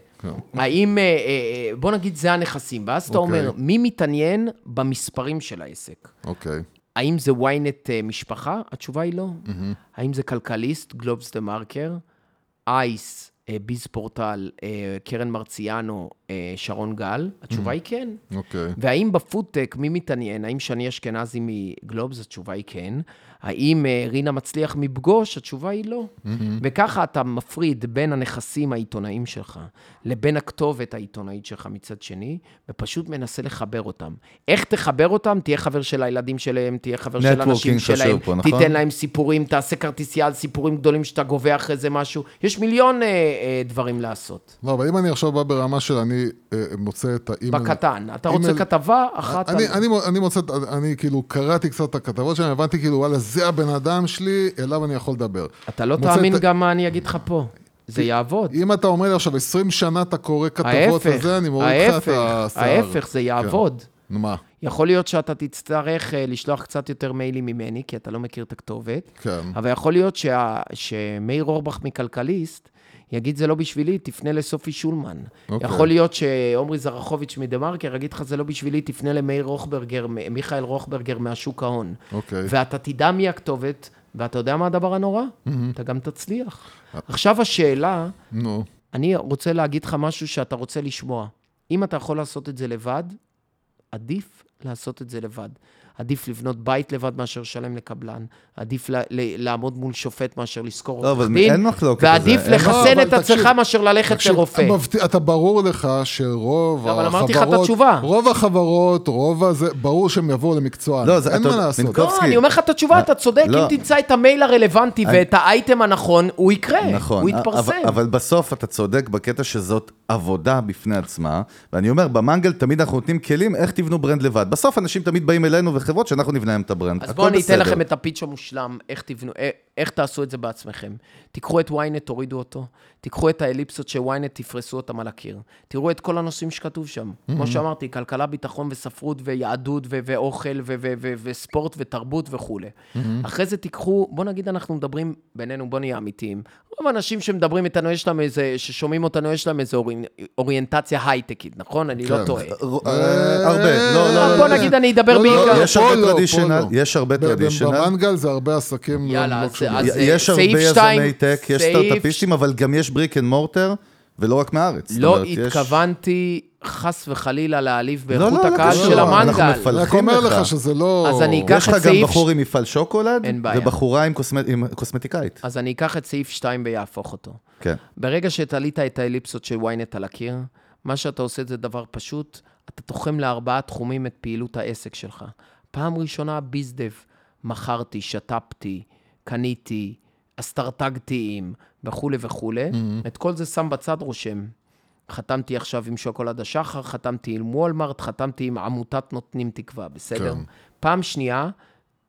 האם... אה, אה, בוא נגיד זה הנכסים. ואז אתה אוקיי. אומר, מי מתעניין במספרים של העסק? אוקיי. האם זה ynet משפחה? התשובה היא לא. האם זה כלכליסט, גלובס דה מרקר, אייס, ביז פורטל, קרן מרציאנו, אה, שרון גל? התשובה היא כן. אוקיי. והאם בפודטק, מי מתעניין? האם שני אשכנזי מגלובס? התשובה היא כן. האם אה, רינה מצליח מפגוש? התשובה היא לא. וככה אתה מפריד בין הנכסים העיתונאיים שלך לבין הכתובת העיתונאית שלך מצד שני, ופשוט מנסה לחבר אותם. איך תחבר אותם? תהיה חבר של הילדים שלהם, תהיה חבר של אנשים שלהם, פה, נכון? תיתן להם סיפורים, תעשה כרטיסייה על סיפורים גדולים שאתה גובה אחרי זה משהו. יש מיליון אה, אה, דברים לעשות. לא, אבל אם אני עכשיו בא ברמה של אני אה, מוצא את האימייל... בקטן. אתה רוצה אימייל- כתבה אחת? אני, על- אני, מו- אני מוצא, אני כאילו קראתי קצת את הכתבות שלהם, הבנתי כאילו, וואלה, זה הבן אדם שלי, אליו אני יכול לדבר. אתה לא תאמין את- גם מה אני אגיד לך פה. זה יעבוד. אם אתה אומר לי עכשיו 20 שנה אתה קורא כתבות וזה, אני מוריד לך את השיער. ההפך, זה כן. יעבוד. נו מה, יכול להיות שאתה תצטרך אה, לשלוח קצת יותר מיילים ממני, כי אתה לא מכיר את הכתובת. כן. אבל יכול להיות שה... שמאיר אורבך מכלכליסט יגיד זה לא בשבילי, תפנה לסופי שולמן. אוקיי. יכול להיות שעומרי זרחוביץ' מדה-מרקר יגיד לך זה לא בשבילי, תפנה למאיר רוכברגר, מיכאל רוכברגר מהשוק ההון. אוקיי. ואתה תדע מי הכתובת, ואתה יודע מה הדבר הנורא? אתה גם תצליח. עכשיו השאלה, נו, אני רוצה להגיד לך משהו שאתה רוצה לשמוע. אם אתה יכול לעשות את זה לבד, עדיף לעשות את זה לבד. עדיף לבנות בית לבד מאשר לשלם לקבלן. עדיף ל- ל- לעמוד מול שופט מאשר לשכור לא, עורך אבל דין. אין מחלוקת ועדיף זה. לחסן לא, אבל את עצמך מאשר ללכת תקשיב, לרופא. מבט- אתה ברור לך שרוב אבל החברות... אמרתי לך את התשובה. רוב החברות, רוב הזה, ברור שהם יבואו למקצוען. לא, זה- אין מה לעשות. מינקובסקי- לא, אני אומר לך את התשובה, אתה צודק, לא. אם תמצא את המייל הרלוונטי ואת האייטם הנכון, הוא יקרה, נכון, הוא אבל, יתפרסם. אבל בסוף אתה צודק בקטע שזאת עבודה בפני עצמה, ואני אומר, במנגל תמיד אנחנו נותנים כלים איך תבנו brand לבד. בסוף אנשים תמיד באים אלינו וחברות שאנחנו נבנה להם את ה brand. אז בואו אני אתן. לכם את ה pitch המושלם, איך תבנו, אה, איך תעשו את זה בעצמכם. תיקחו את ynet, תורידו אותו, תיקחו את האליפסות ש-ynet, תפרסו אותם על הקיר. תראו את כל הנושאים שכתוב שם. כמו שאמרתי, כלכלה, ביטחון וספרות ויהדות ו- ואוכל ו- ו- ו- וספורט ותרבות וכולי. אחרי זה תיקחו, בואו נגיד אנחנו מדברים בינינו, בואו נהיה אמיתיים. רוב האנשים שמדברים איתנו, יש להם איזה, ששומעים אותנו, יש להם איזה אורי- אוריינטציה הייטקית, נכון? אני לא כן. טועה. אה, הרבה, לא, לא, לא. בוא לא. נגיד, אני אדבר לא, בעיקר. יש הרבה traditional. יש הרבה traditional. במנגל זה הרבה עסקים יאללה, לא אז- יש הרבה סעיף יזמי tech, יש סעיף- סטארט-אפיסטים, אבל גם יש brick and mortar, ולא רק מהארץ. לא התכוונתי חס וחלילה להעליב לא, באיכות לא, לא הקהל קשור, של אנחנו המנגל. מפלחים רק אומר לך. לך שזה לא... אז אני אקח יש לך את גם סעיף בחור עם מפעל שוקולד. ובחורה עם קוסמט- עם קוסמטיקאית. אז אני אקח את סעיף 2 ויהפוך אותו. כן. ברגע שתלית את האליפסות של ynet על הקיר, מה שאתה עושה זה דבר פשוט, אתה תוחם לארבעה תחומים את פעילות העסק שלך. פעם ראשונה ביזדב, מכרתי, שתפתי, קניתי, אסטרטגתי עם, וכולי וכולי. Mm-hmm. את כל זה שם בצד רושם. חתמתי עכשיו עם שוקולד השחר, חתמתי עם וולמארט, חתמתי עם עמותת נותנים תקווה, בסדר? כן. פעם שנייה,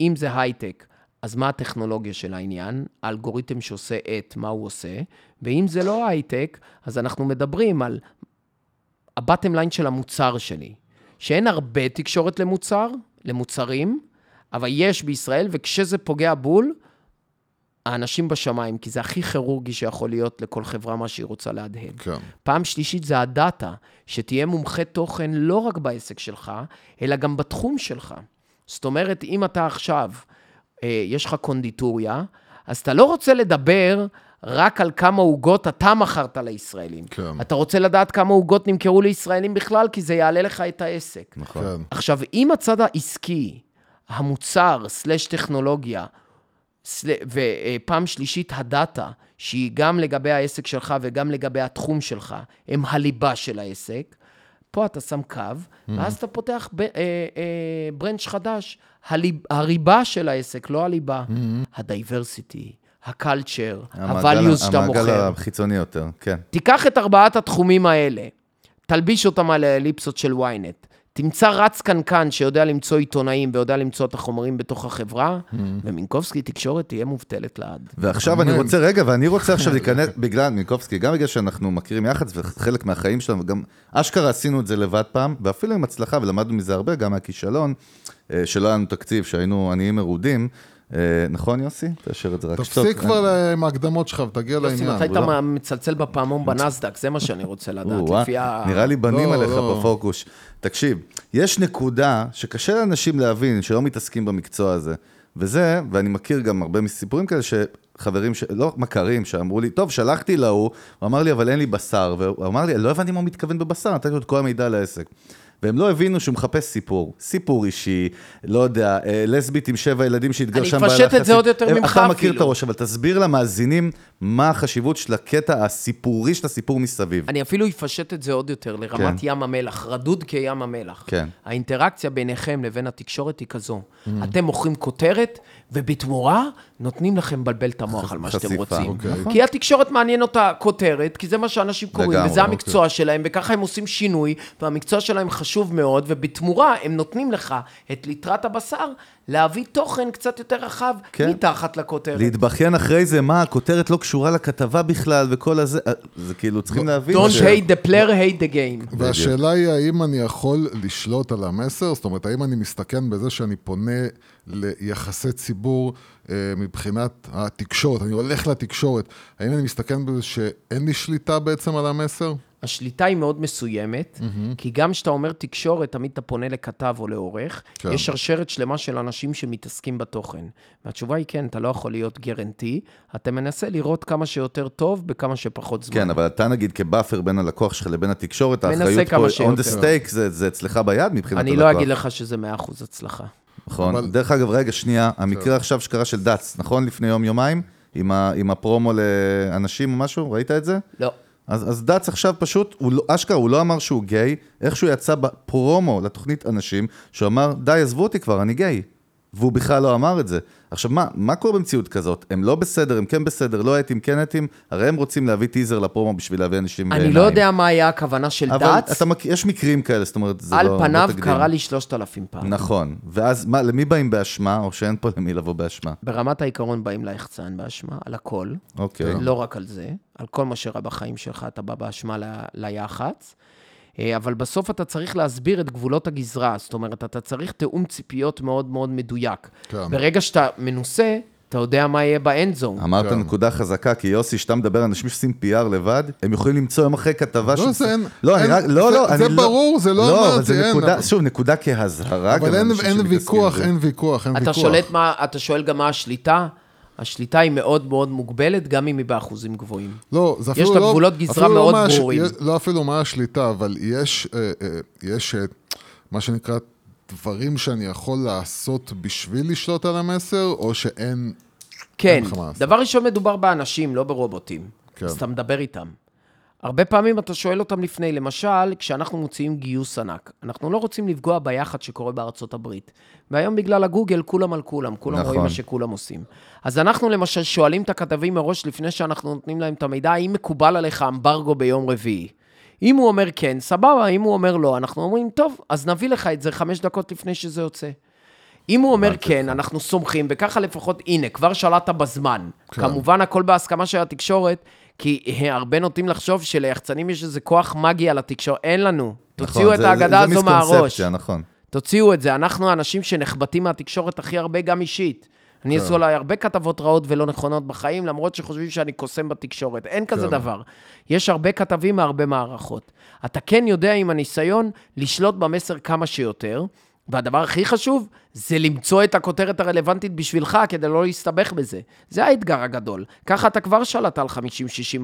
אם זה הייטק, אז מה הטכנולוגיה של העניין? האלגוריתם שעושה את, מה הוא עושה? ואם זה לא הייטק, אז אנחנו מדברים על ה bottom line של המוצר שלי, שאין הרבה תקשורת למוצר, למוצרים, אבל יש בישראל, וכשזה פוגע בול, האנשים בשמיים, כי זה הכי כירורגי שיכול להיות לכל חברה מה שהיא רוצה להדהד. כן. פעם שלישית זה הדאטה, שתהיה מומחה תוכן לא רק בעסק שלך, אלא גם בתחום שלך. זאת אומרת, אם אתה עכשיו, אה, יש לך קונדיטוריה, אז אתה לא רוצה לדבר רק על כמה עוגות אתה מכרת לישראלים. כן. אתה רוצה לדעת כמה עוגות נמכרו לישראלים בכלל, כי זה יעלה לך את העסק. נכון. כן. עכשיו, אם הצד העסקי, המוצר, סלש טכנולוגיה. ופעם שלישית, הדאטה, שהיא גם לגבי העסק שלך וגם לגבי התחום שלך, הם הליבה של העסק, פה אתה שם קו, ואז אתה פותח ב... אה, אה, branch חדש, הליב... הריבה של העסק, לא הליבה. ה diversity, ה culture, המעגל- ה values שאתה המעגל מוכר. החיצוני יותר, כן. תיקח את ארבעת התחומים האלה, תלביש אותם על האליפסות של ynet, תמצא רץ קנקן שיודע למצוא עיתונאים ויודע למצוא את החומרים בתוך החברה, ומינקובסקי תקשורת תהיה מובטלת לעד. ועכשיו אני. רוצה, רגע, ואני רוצה עכשיו להיכנס, בגלל מינקובסקי, גם בגלל שאנחנו מכירים יח"צ וחלק מהחיים שלנו, וגם אשכרה עשינו את זה לבד פעם, ואפילו עם הצלחה, ולמדנו מזה הרבה, גם מהכישלון, אה, שלא היה לנו תקציב, שהיינו עניים מרודים. אה, נכון, יוסי? תאשר את זה רק תפסיק כבר עם ההקדמות שלך ותגיע יוסי, לעניין. מתי אתה מצלצל בפעמון בנסדק? זה מה שאני רוצה לדעת, או-אה, לפי ה... נראה לי בנים לא, עליך לא. בפוקוס. תקשיב, יש נקודה שקשה לאנשים להבין, שלא מתעסקים במקצוע הזה. וזה, ואני מכיר גם הרבה מסיפורים כאלה, שחברים, ש... לא מכרים, שאמרו לי, טוב, שלחתי להוא, הוא אמר לי, אבל אין לי בשר. והוא אמר לי, לא הבנתי מה הוא מתכוון בבשר, נתתי לו את כל המידע על העסק. והם לא הבינו שהוא מחפש סיפור, סיפור אישי, לא יודע, אה, לסבית עם שבע ילדים שהתגרשה אני אפשט את זה עוד יותר ממך אתה מכיר את אפילו. הראש, אבל תסביר למאזינים מה החשיבות של הקטע הסיפורי של הסיפור מסביב. אני אפילו אפשט את זה עוד יותר, לרמת ים המלח, רדוד כים המלח. כן. האינטראקציה ביניכם לבין התקשורת היא כזו. אתם מוכרים כותרת, ובתמורה נותנים לכם לבלבל את המוח על מה שאתם רוצים. אוקיי. כי התקשורת מעניין אותה כותרת, כי זה מה שאנשים קוראים, וזה אוקיי. המקצוע שלהם, וככה הם עושים שינוי, והמקצוע שלהם חשוב מאוד, ובתמורה הם נותנים לך את ליטרת הבשר, להביא תוכן קצת יותר רחב, כן. מתחת לכותרת. להתבכיין אחרי זה, מה, הכותרת לא קשורה לכתבה בכלל, וכל הזה, אה, זה כאילו, צריכים להבין. Don't ש- hate the player, hate the game. והשאלה היא האם אני יכול לשלוט על המסר, זאת אומרת, האם אני מסתכן בזה שאני פונה ליחסי ציבור מבחינת התקשורת, אני הולך לתקשורת, האם אני מסתכן בזה שאין לי שליטה בעצם על המסר? השליטה היא מאוד מסוימת, כי גם כשאתה אומר תקשורת, תמיד אתה פונה לכתב או לעורך, כן. יש שרשרת שלמה של אנשים שמתעסקים בתוכן. והתשובה היא כן, אתה לא יכול להיות גרנטי, אתה מנסה לראות כמה שיותר טוב בכמה שפחות זמן. כן, אבל אתה נגיד כבאפר בין הלקוח שלך לבין התקשורת, האחריות כמה פה, on the stake, זה, זה אצלך ביד מבחינת אני הלקוח. לא אגיד לך שזה 100% הצלחה. נכון. אבל- דרך אגב, רגע, שנייה, המקרה עכשיו שקרה של דץ, נכון? לפני יום-יומיים? עם, ה, עם הפרומו לאנשים או משהו? ראית את זה? לא. אז, אז דץ עכשיו פשוט, הוא לא, אשכרה, הוא לא אמר שהוא גיי, איכשהו יצא בפרומו לתוכנית אנשים, שהוא אמר, די, עזבו אותי כבר, אני גיי. והוא בכלל לא אמר את זה. עכשיו, מה, מה קורה במציאות כזאת? הם לא בסדר, הם כן בסדר, לא אתים, כן אתים, הרי הם רוצים להביא טיזר לפרומו בשביל להביא אנשים אני בעיניים. לא יודע מה היה הכוונה של אבל דץ, אתה מכיר, יש מקרים כאלה, זאת אומרת, זה על לא... פניו לא תקדים. קרה לי 3,000 פעם. נכון. ואז מה, למי באים באשמה, או שאין פה למי לבוא באשמה? ברמת העיקרון באים ליחצן באשמה, על הכל. אוקיי. לא רק על זה, על כל מה שאירע בחיים שלך, אתה בא באשמה ל- ליח"צ. אה, אבל בסוף אתה צריך להסביר את גבולות הגזרה, זאת אומרת, אתה צריך תיאום ציפיות מאוד מאוד מדויק. כן. ברגע שאתה מנוסה, אתה יודע מה יהיה באנד זון. אמרת כן. נקודה חזקה, כי יוסי, שאתה מדבר על אנשים שעושים PR לבד, הם יכולים למצוא יום אחרי כתבה לא, זה אין- לא, אני אין- רק, לא, זה- לא, זה אני ברור, זה לא לא, אבל אמרתי, זה אין, נקודה, אבל- שוב, נקודה כהזהרה. אבל אין, אין ויכוח. אין ויכוח, אין אתה ויכוח. אתה שואל גם מה השליטה? השליטה היא מאוד מאוד מוגבלת, גם אם היא באחוזים גבוהים. לא, זה יש אפילו לה לא... גבולות גזרה אפילו לא מאוד הש- ברורים. יש- לא אפילו מה השליטה, אבל יש, אה, אה, יש אה, מה שנקרא דברים שאני יכול לעשות בשביל לשלוט על המסר, או שאין... כן. דבר ראשון מדובר באנשים, לא ברובוטים. כן. אז אתה מדבר איתם. הרבה פעמים אתה שואל אותם לפני, למשל, כשאנחנו מוציאים גיוס ענק, אנחנו לא רוצים לפגוע ביחד שקורה בארצות הברית. והיום בגלל הגוגל, כולם על כולם, כולם נכון. רואים מה שכולם עושים. אז אנחנו למשל שואלים את הכתבים מראש, לפני שאנחנו נותנים להם את המידע, האם מקובל עליך אמברגו ביום רביעי? אם הוא אומר כן, סבבה, אם הוא אומר לא, אנחנו אומרים, טוב, אז נביא לך את זה חמש דקות לפני שזה יוצא. אם הוא אומר כן, אנחנו סומכים, וככה לפחות, הנה, כבר שלטת בזמן. כן. כמובן, הכל בהסכמה של התקשורת, כי הרבה נוטים לחשוב שליחצנים יש איזה כוח מגי על התקשורת. אין לנו. תוציאו נכון, את זה- האגדה זה הזו מהראש. מיסקונספציה, נכון. תוציאו את זה. אנחנו האנשים שנחבטים מהתקשורת הכי הרבה, גם אישית. אני עשו עליי הרבה כתבות רעות ולא נכונות בחיים, למרות שחושבים שאני קוסם בתקשורת. אין כזה דבר. יש הרבה כתבים מהרבה מערכות. אתה כן יודע עם הניסיון לשלוט במסר כמה שיותר, והדבר הכי חשוב זה למצוא את הכותרת הרלוונטית בשבילך כדי לא להסתבך בזה. זה האתגר הגדול. ככה אתה כבר שלט על 50-60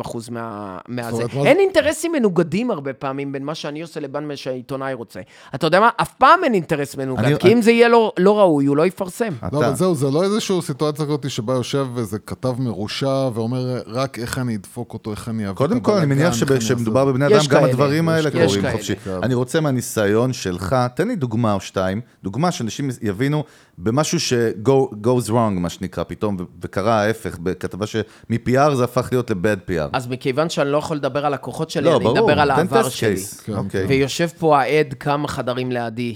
אחוז מה... מהזה. מה אין אינטרסים מנוגדים הרבה פעמים בין מה שאני עושה לבין מה שהעיתונאי רוצה. אתה יודע מה? אף פעם אין אינטרס מנוגד, אני- כי אני- אם זה יהיה לא, לא ראוי, הוא לא יפרסם. לא, אתה- אבל זהו, זה לא איזושהי סיטואציה כזאת שבה יושב איזה כתב מרושע ואומר רק איך אני אדפוק אותו, איך אני את קודם כל, אני מניח איך שב- אני שמדובר אעשה. בבני יש אדם, גם כאלה, הדברים האלה. קורים חופשי. כאלה. אני רוצה מהניסיון שלך, תן לי דוגמה או שתיים, דוגמה שאנשים יבינו במשהו ש-goes wrong, מה שנקרא, פתאום, וקרה ההפך, בכתבה שמ-PR זה הפך להיות ל-bad PR. אז מכיוון שאני לא יכול לדבר על הכוחות שלי, לא, אני ברור, אדבר על העבר שלי. כן, אוקיי. ויושב פה העד כמה חדרים לידי,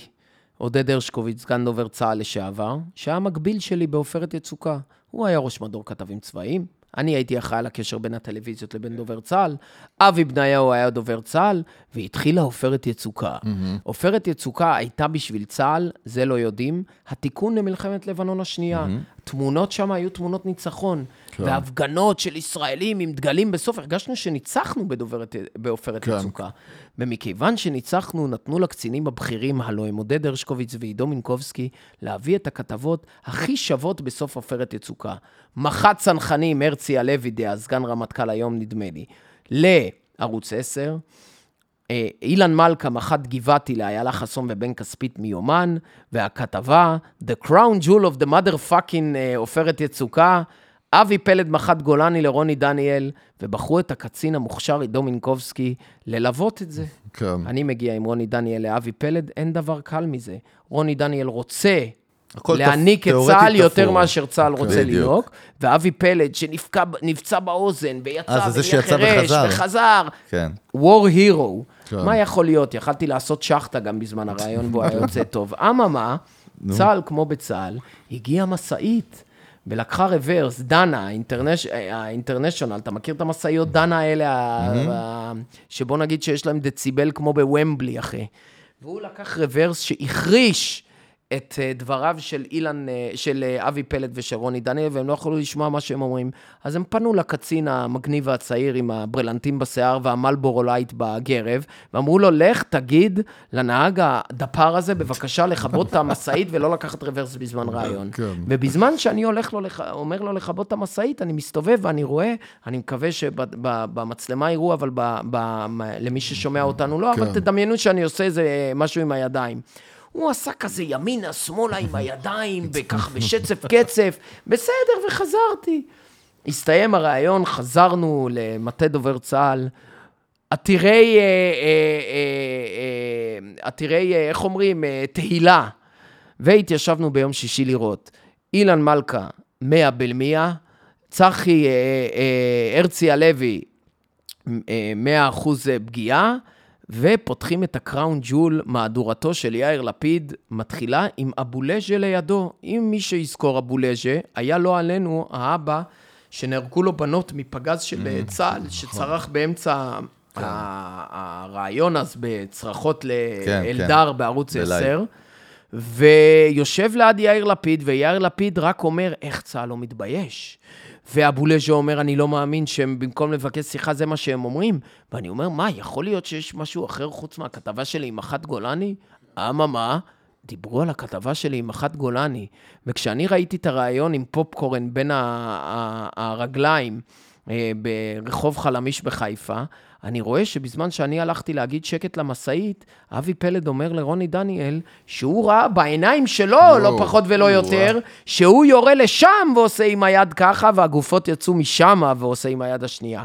עודד הרשקוביץ, סגן דובר צה"ל לשעבר, שהיה מקביל שלי בעופרת יצוקה. הוא היה ראש מדור כתבים צבאיים, אני הייתי אחראי על הקשר בין הטלוויזיות לבין דובר צה"ל, אבי בניהו היה דובר צה"ל, והתחילה עופרת יצוקה. עופרת יצוקה הייתה בשביל צה"ל, זה לא יודעים, התיקון למלחמת לבנון השנייה. תמונות שם היו תמונות ניצחון, והפגנות של ישראלים עם דגלים בסוף, הרגשנו שניצחנו בדוברת- בעופרת כן. יצוקה. ומכיוון שניצחנו, נתנו לקצינים הבכירים, הלוא הם עודד הרשקוביץ ועידו מינקובסקי, להביא את הכתבות הכי שוות בסוף עופרת יצוקה. מח"ט צנחנים, הרצי הלוי, דאז סגן רמטכ"ל היום, נדמה לי, לערוץ 10, אה, אילן מלכה, מח"ט גבעתי לאיילה חסון ובן כספית מיומן, והכתבה, The Crown Jewel of the Mother Fucking אה, עופרת יצוקה, אבי פלד מח"ט גולני לרוני דניאל, ובחרו את הקצין המוכשר עידו מינקובסקי ללוות את זה. כן. אני מגיע עם רוני דניאל לאבי פלד, אין דבר קל מזה. רוני דניאל רוצה להעניק את צה"ל יותר. מאשר צה"ל רוצה בדיוק. לנהוג, ואבי פלד שנפצע באוזן, ויצא אה, זה זה ונהיה חירש, וחזר. כן. war hero. כן. מה יכול להיות? יכלתי לעשות שחטה גם בזמן הרעיון, והוא היה יוצא טוב. אממה, צה"ל כמו בצה"ל, הגיעה משאית. ולקחה רוורס, דנה, האינטרנש- האינטרנשיונל, אתה מכיר את המשאיות דנה האלה, ה- שבוא נגיד שיש להם דציבל כמו בוומבלי, אחי. והוא לקח רוורס שהחריש את אה, דבריו של אילן, אה, של אה, אבי פלד ושל רוני דניאל, והם לא יכלו לשמוע מה שהם אומרים. אז הם פנו לקצין המגניב והצעיר עם הברילנטין בשיער והמלבורו לייט בגרב, ואמרו לו, לך תגיד לנהג הדפר הזה, בבקשה לכבות את המשאית ולא לקחת רוורס בזמן ראיון. כן. ובזמן שאני הולך לו, אומר לו לכבות את המשאית, אני מסתובב ואני רואה, אני מקווה שבמצלמה יראו, אבל ב, ב, למי ששומע אותנו לא, אבל כן. תדמיינו שאני עושה איזה משהו עם הידיים. הוא עשה כזה ימינה, שמאלה עם הידיים, וכך בשצף קצף, בסדר, וחזרתי. הסתיים הראיון, חזרנו למטה דובר צה"ל, עתירי, אה, אה, אה, עתירי, איך אומרים, תהילה. והתיישבנו ביום שישי לראות. אילן מלכה, 100 בלמיה, צחי הרצי הלוי, אה, 100% פגיעה, ופותחים את הקראון ג'ול, מהדורתו של יאיר לפיד, מתחילה עם אבולז'ה לידו. אם מי שיזכור אבולז'ה, היה לא עלינו האבא, שנהרגו לו בנות מפגז של אה, צה"ל, שצרח באמצע ה- הרעיון אז בצרחות כן, לאלדר כן. בערוץ בלייב. 10. ויושב ליד יאיר לפיד, ויאיר לפיד רק אומר, איך צה"ל לא מתבייש? ואבולז'ה אומר, אני לא מאמין שהם במקום לבקש שיחה, זה מה שהם אומרים. ואני אומר, מה, יכול להיות שיש משהו אחר חוץ מהכתבה שלי עם מח"ט גולני? אממה, דיברו על הכתבה שלי עם מח"ט גולני. וכשאני ראיתי את הריאיון עם פופקורן בין הרגליים אה, ברחוב חלמיש בחיפה, אני רואה שבזמן שאני הלכתי להגיד שקט למשאית, אבי פלד אומר לרוני דניאל שהוא ראה בעיניים שלו, לא פחות ולא יותר, שהוא יורה לשם ועושה עם היד ככה, והגופות יצאו משם ועושה עם היד השנייה.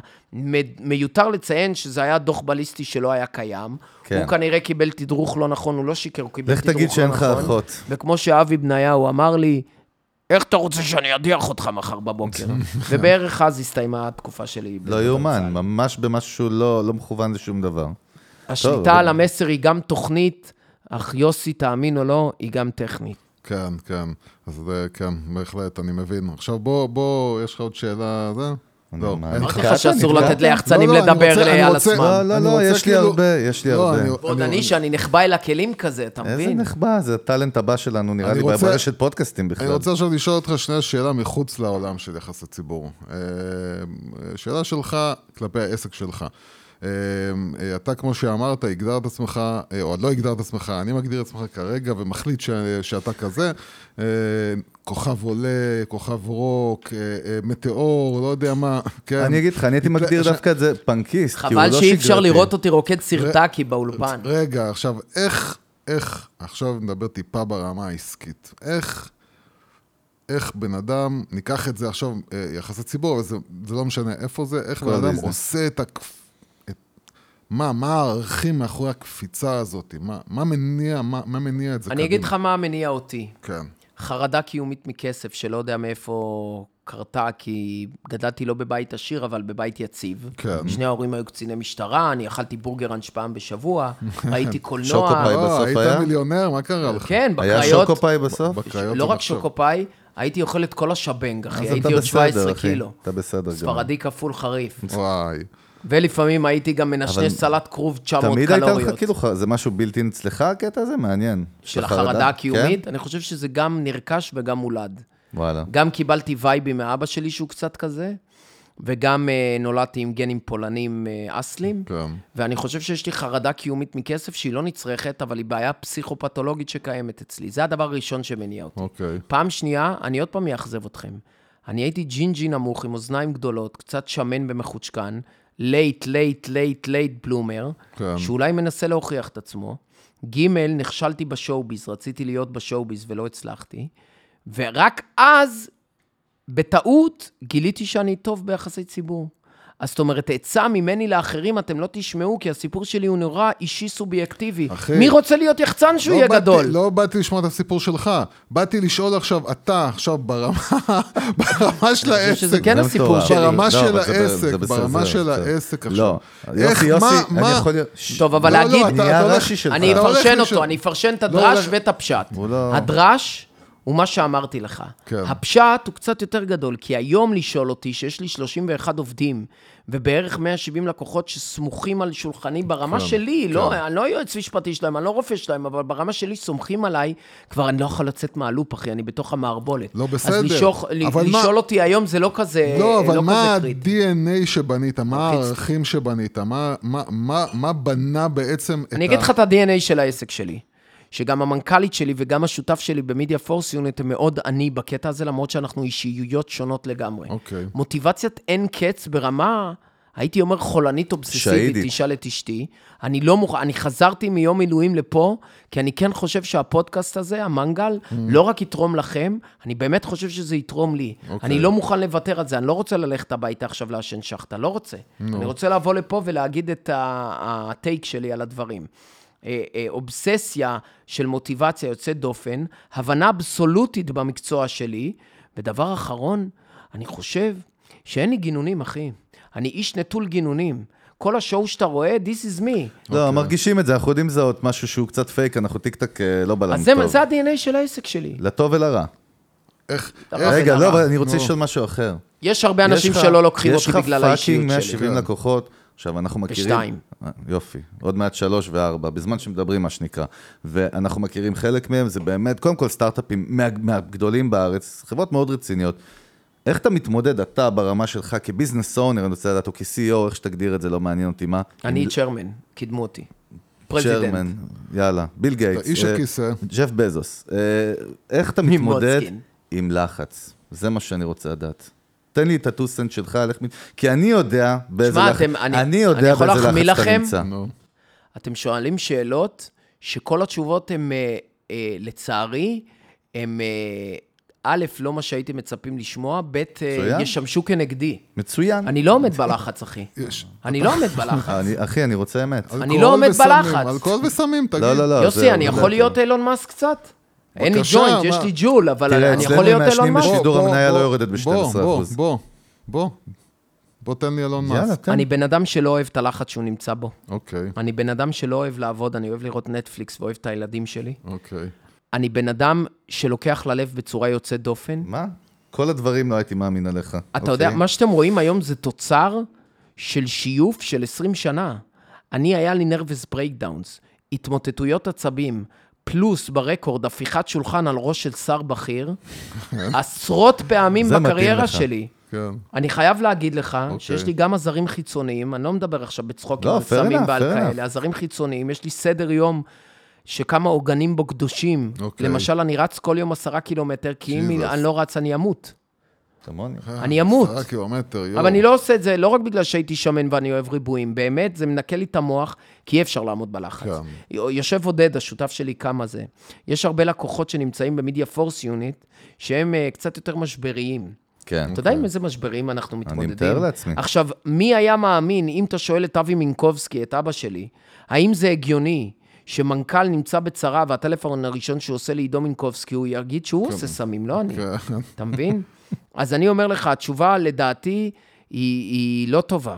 מיותר לציין שזה היה דוח בליסטי שלא היה קיים. כן. הוא כנראה קיבל תדרוך לא נכון, הוא לא שיקר, הוא קיבל לך תדרוך לא תגיד נכון. שאין לך אחות. וכמו שאבי בניהו אמר לי, איך אתה רוצה שאני אדיח אותך מחר בבוקר? ובערך אז הסתיימה התקופה שלי. לא יאומן, ממש במשהו לא לא מכוון לשום דבר. השליטה טוב, על המסר היא גם תוכנית, אך יוסי, תאמין או לא, היא גם טכנית. כן, כן. אז זה, כן, בהחלט, אני מבין. עכשיו בוא, בוא, יש לך עוד שאלה, זה? לא, אני לך. אמרתי לך שאסור? לתת ליחצנים לא, לא, לדבר אני על עצמם. לא, לא, לא, יש לי כאילו- הרבה, יש לי לא, הרבה. אני- ועוד אני שאני נחבא אל הכלים כזה, אתה איזה מבין? נחבא, זה הטאלנט הבא שלנו, נראה אני לי, רוצה- ברשת פודקאסטים בכלל. אני רוצה עכשיו לשאול אותך שנייה שאלה מחוץ לעולם של יחס הציבור. אה, שאלה שלך כלפי העסק שלך. אה, אה, אתה, כמו שאמרת, הגדרת עצמך, אה, או לא הגדרת עצמך, אני מגדיר עצמך כרגע ומחליט ש, שאתה כזה. אה, כוכב עולה, כוכב רוק, מטאור, לא יודע מה, כן. אני אגיד לך, אני הייתי מגדיר ש- דווקא את זה פנקיסט, כי הוא חבל לא שאי אפשר שגרתי. לראות אותי רוקד סרטקי באולפן. רגע, עכשיו, איך, איך, עכשיו נדבר טיפה ברמה העסקית. איך, איך בן אדם, ניקח את זה עכשיו, יחסי ציבור, אבל זה, זה לא משנה איפה זה, איך בן אדם. עושה את ה... מה, מה הערכים מאחורי הקפיצה הזאת? מה, מה מניע, מה, מה מניע את זה אני אגיד לך מה מניע אותי. כן, חרדה קיומית מכסף, שלא יודע מאיפה קרתה, כי גדלתי לא בבית עשיר, אבל בבית יציב. כן. שני ההורים היו קציני משטרה, אני אכלתי בורגראנץ' פעם בשבוע, ראיתי קולנוע. שוקופאי אה, בסוף היית היה? מיליונר, מה קרה לך? כן, היה בקריות. שוקופאי בסוף? בקריות לא רק. שוקופאי, הייתי אוכל את כל השבנג, אחי. הייתי עוד 17 בסדר, אחי. קילו. אתה בסדר גמור. ספרדי כפול חריף. וואי. ולפעמים הייתי גם מנשנש סלט כרוב 900 תמיד הייתה קלוריות. לך, כאילו, זה משהו בלתי אצלך הקטע הזה? מעניין. של החרדה? החרדה הקיומית, כן? אני חושב שזה גם נרכש וגם מולד. וואלה. גם קיבלתי וייבים מאבא שלי שהוא קצת כזה, וגם אה, נולדתי עם גנים פולנים אה, אסלים. כן. ואני חושב שיש לי חרדה קיומית מכסף שהיא לא נצרכת, אבל היא בעיה פסיכופתולוגית שקיימת אצלי. זה הדבר הראשון שמניע אותי. אוקיי. פעם שנייה, אני עוד פעם אאכזב אתכם. אני הייתי ג'ינג'י נמוך עם אוזניים גדולות, קצת שמן ומחוצ'קן, late, late, late, late bloomer, כן. שאולי מנסה להוכיח את עצמו. ג', נכשלתי ב show biz, רציתי להיות ב show biz ולא הצלחתי. ורק אז, בטעות גיליתי שאני טוב ביחסי ציבור. אז זאת אומרת, עצה ממני לאחרים אתם לא תשמעו, כי הסיפור שלי הוא נורא אישי סובייקטיבי. אחי, מי רוצה להיות יחצן שהוא לא יהיה באתי- גדול? לא באתי לשמוע את הסיפור שלך, באתי לשאול עכשיו, אתה עכשיו ברמה, ברמה של אני חושב שזה העסק, כן הסיפור. שלי. ברמה לא, של העסק, ברמה זה של. העסק עכשיו. לא, איך, יוסי, יוסי, מה, אני מה? יכול להיות... טוב, אבל לא, להגיד, לא, אתה- נהיה אתה הולך- הרש"י שלך. אני אתה הולך אפרשן. אותו, אני אפרשן את לא הדרש ואת הפשט. לא- הדרש הוא מה שאמרתי לך. כן. הפשט הוא קצת יותר גדול, כי היום לשאול אותי שיש לי 31 עובדים, ובערך 170 לקוחות שסמוכים על שולחני ברמה כן, שלי, כן. לא, אני לא יועץ משפטי שלהם, אני לא רופא שלהם, אבל ברמה שלי סומכים עליי, כבר אני לא יכול לצאת מהלופ, אחי, אני בתוך המערבולת. לא, בסדר. אז לשוך, אבל מה- לשאול אותי היום זה לא כזה, לא, אבל לא מה קריטי. ה-DNA שבנית, מה מלחיץ. הערכים שבנית, מה- מה- מה מה בנה בעצם את ה... אני אגיד לך את ה-DNA של העסק שלי. שגם המנכ"לית שלי וגם השותף שלי במדיה פורס יוניט הם מאוד עני בקטע הזה, למרות שאנחנו אישיויות שונות לגמרי. אוקיי. מוטיבציית אין קץ ברמה, הייתי אומר חולנית אובססיבית. תשאל את אשתי. אני לא מוכן, אני חזרתי מיום מילואים לפה, כי אני כן חושב שהפודקאסט הזה, המנגל, Mm. לא רק יתרום לכם, אני באמת חושב שזה יתרום לי. אוקיי. אני לא מוכן לוותר על זה, אני לא רוצה ללכת הביתה עכשיו לעשן שחטה, לא רוצה. אני רוצה לבוא לפה ולהגיד את הטייק שלי על הדברים. אה, אה, אובססיה של מוטיבציה יוצאת דופן, הבנה אבסולוטית במקצוע שלי, ודבר אחרון, אני חושב שאין לי גינונים, אחי. אני איש נטול גינונים. כל השואו שאתה רואה, this is me. לא, מרגישים את זה, אנחנו יודעים לזהות משהו שהוא קצת פייק, אנחנו טיק טק אה, לא בלם אז טוב. זה ה-DNA של העסק שלי. לטוב ולרע. איך... איך- רגע. לא, אבל אני רוצה. לשאול משהו אחר. יש הרבה אנשים יש שלא לוקחים אותי בגלל האישיות יש לך פאקינג שלי. 170 כן. לקוחות, עכשיו אנחנו מכירים... ושתיים. אה, יופי, עוד מעט שלוש וארבע, בזמן שמדברים, מה שנקרא. ואנחנו מכירים חלק מהם, זה באמת, קודם כל סטארט-אפים מה, מהגדולים בארץ, חברות מאוד רציניות. איך אתה מתמודד, אתה ברמה שלך כביזנס אונר, אני רוצה לדעת, או כ-CEO, איך שתגדיר את זה, לא מעניין אותי מה. אני עם צ'רמן, קידמו אותי. פרזידנט. צ'רמן, יאללה, ביל גייטס. איש אה, הכיסא. ג'ף בזוס. אה, איך אתה מתמודד. עם לחץ? זה מה שאני רוצה לדעת. תן לי את הטוסנט שלך. מת- כי אני יודע באיזה לחץ... אתם- אני- אני אני יודע יכול באיזה להחמיא לחץ אתה לכם? נמצא. אתם שואלים שאלות שכל התשובות הן, אה, אה, לצערי, הן, אה, א', לא מה שהייתם מצפים לשמוע, ב', אה, מצוין. ישמשו כנגדי. מצוין. אני לא עומד בלחץ, אחי. יש. אני לא עומד בלחץ. אני, אחי, אני רוצה אמת. אני לא עומד וסמים, בלחץ. אלכוהול וסמים, תגיד. לא, לא, לא. יוסי, אני יכול להיות. אילון מאסק קצת? אין לי ג'וינט, יש? לי ג'ול, אבל תראה, אני יכול אצלנו להיות אילון מעשנים מאסק. בשידור בוא, המניה בוא, לא יורדת בוא, ב-12%. בוא, בוא, בוא. בוא תן לי אלון מאסק. אני בן אדם שלא אוהב את הלחץ שהוא נמצא בו. אוקיי, אני בן אדם שלא אוהב לעבוד, אני אוהב לראות נטפליקס ואוהב את הילדים שלי. אוקיי. אני בן אדם שלוקח ללב בצורה יוצאת דופן. מה? כל הדברים לא הייתי מאמין עליך. אתה יודע, מה שאתם רואים היום זה תוצר של שיוף של 20 שנה. אני, היה לי nervous breakdowns, התמוטטויות עצבים, פלוס ברקורד הפיכת שולחן על ראש של שר בכיר, עשרות פעמים בקריירה. שלי. כן. אני חייב להגיד לך אוקיי. שיש לי גם עזרים חיצוניים, אני לא מדבר עכשיו בצחוקים לא, על סמים ועל כאלה, עזרים חיצוניים, יש לי סדר יום שכמה עוגנים בו קדושים. אוקיי. למשל, אני רץ כל יום עשרה קילומטר, כי אם Jesus. אני לא רץ, אני אמות. כמוני. אני אמות. עשרה קילומטר, יואו. אבל אני לא עושה את זה לא רק בגלל שהייתי שמן ואני אוהב ריבועים, באמת, זה מנקה לי את המוח, כי אי אפשר לעמוד בלחץ. כן. יושב עודד, השותף שלי, כמה זה. יש הרבה לקוחות שנמצאים במדיה פורס יוניט, שהם uh, קצת יותר משבריים. כן. אתה יודע עם איזה משברים אנחנו מתמודדים? מתאר לעצמי. עכשיו, מי היה מאמין, אם אתה שואל את אבי מינקובסקי, את אבא שלי, האם זה הגיוני שמנכ"ל נמצא בצרה והטלפון הראשון שהוא עושה לעידו מינקובסקי, הוא יגיד שהוא עושה סמים, לא אני. כן. אתה מבין? אז אני אומר לך, התשובה לדעתי היא, היא לא טובה.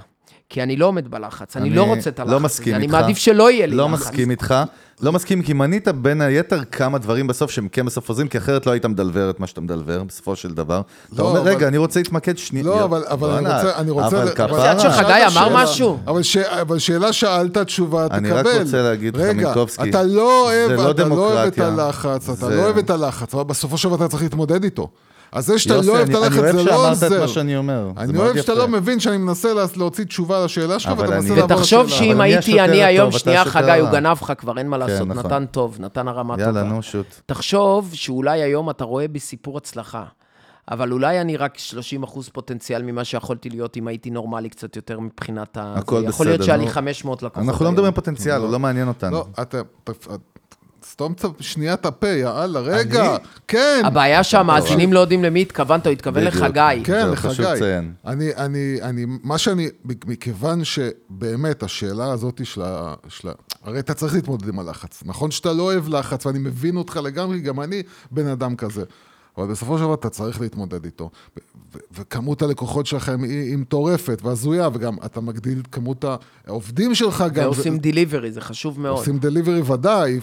כי אני לא עומד בלחץ, אני, אני לא רוצה את הלחץ לא הזה, מסכים אני איתך. מעדיף שלא יהיה לי לא לחץ. מסכים איתך. לא מסכים, כי מנית בין היתר כמה דברים בסוף שהם כן בסוף עוזרים, כי אחרת לא היית מדלבר את מה שאתה מדלבר, בסופו של דבר. אתה לא, אומר, אבל- רגע, אני רוצה להתמקד שנייה. לא, אבל- אבל אני בואנה, רוצה- אני רוצה- אבל כפרה. עד שחגי אמר שאלה- משהו. אבל, ש... אבל שאלה שאלת, תשובה תקבל. אני רק רוצה להגיד לך, רגע, מינקובסקי, אתה לא אוהב, זה לא אתה לא אוהב את. הלחץ, אתה זה- לא אוהב את הלחץ, אבל בסופו של דבר אתה צריך להתמודד איתו. אז זה שאתה יוסי, לא אוהב את אני- הלחץ אני אוהב זה לא שאמרת את עוזר. מה שאני אומר. אני אוהב שאתה. לא מבין שאני מנסה לה- להוציא תשובה לשאלה שלך, ואתה אני- מנסה לעבור ותחשוב. שאם הייתי אני היום, שנייה חגי, הוא. גנב לך כבר, אין מה לעשות, נכון. נתן טוב, נתן הרמה טובה. יאללה, נו, שוט. תחשוב שאולי היום אתה רואה בי סיפור הצלחה, אבל אולי אני רק 30 אחוז פוטנציאל ממה שיכולתי להיות אם הייתי נורמלי קצת יותר מבחינת ה... הכל זה. יכול להיות בסדר, שהיה לי נו. 500 לקוחות אנחנו לא. מדברים פוטנציאל, הוא לא מעניין אותנו. לא, אתה... סתום שנייה את הפה, יאללה, רגע. כן. הבעיה שהמאזינים לא יודעים למי התכוונת, הוא התכוון בדיוק. לחגי. כן, לחגי. לציין. אני, אני, אני, מה שאני, מכיוון שבאמת השאלה הזאת. של ה הרי אתה צריך להתמודד עם הלחץ. נכון שאתה לא אוהב לחץ, ואני מבין אותך לגמרי, גם אני בן אדם כזה. אבל בסופו של דבר אתה צריך להתמודד איתו. וכמות הלקוחות שלכם היא, היא מטורפת והזויה, וגם אתה מגדיל את כמות העובדים שלך גם. ועושים ו- delivery, זה חשוב מאוד. עושים delivery ודאי,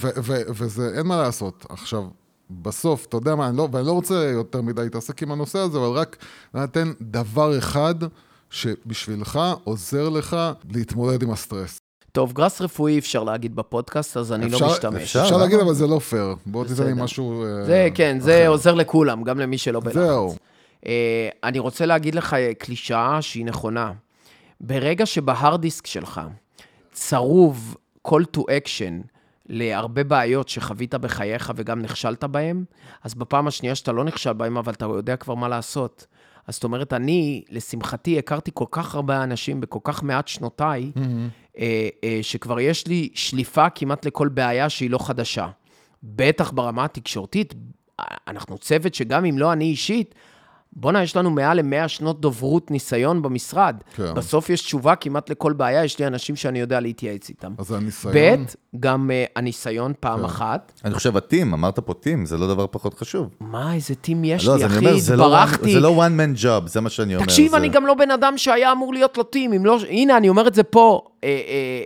וזה, אין מה לעשות. עכשיו, בסוף, אתה יודע מה, אני לא, ואני לא רוצה יותר מדי להתעסק עם הנושא הזה, אבל רק נתן דבר אחד שבשבילך עוזר לך להתמודד עם הסטרס. טוב, גראס רפואי אי אפשר להגיד בפודקאסט, אז אני לא אפשר- משתמש. אפשר. אפשר? להגיד, אבל זה לא פייר. בוא תיתן לי. משהו... אה, זה, כן, זה עוזר לכולם, גם למי שלא בלחץ. זהו. אה, אני רוצה להגיד לך אה, קלישאה שהיא נכונה. ברגע שבהארד דיסק שלך צרוב call to action להרבה בעיות שחווית בחייך וגם נכשלת בהן, אז בפעם השנייה שאתה לא נכשל בהן, אבל אתה יודע כבר מה לעשות. אז זאת אומרת, אני, לשמחתי, הכרתי כל כך הרבה אנשים בכל כך מעט שנותיי, אה, אה, שכבר יש לי שליפה כמעט לכל בעיה שהיא לא חדשה. בטח ברמה התקשורתית, אנחנו צוות שגם אם לא אני אישית, בואנה, יש לנו מעל ל-100 שנות דוברות ניסיון במשרד. כן. בסוף יש תשובה כמעט לכל בעיה, יש לי אנשים שאני יודע להתייעץ איתם. אז הניסיון... ב', גם uh, הניסיון פעם כן. אחת. אני חושב, הטים, אמרת פה טים, זה לא דבר פחות חשוב. מה, איזה טים יש לא, לי, אחי, אומר, זה לא one- התברכתי. זה לא one man job, זה מה שאני אומר. תקשיב, זה- אני גם לא בן אדם שהיה אמור להיות לו טים, אם לא... הנה, אני אומר את זה פה, אה, אה,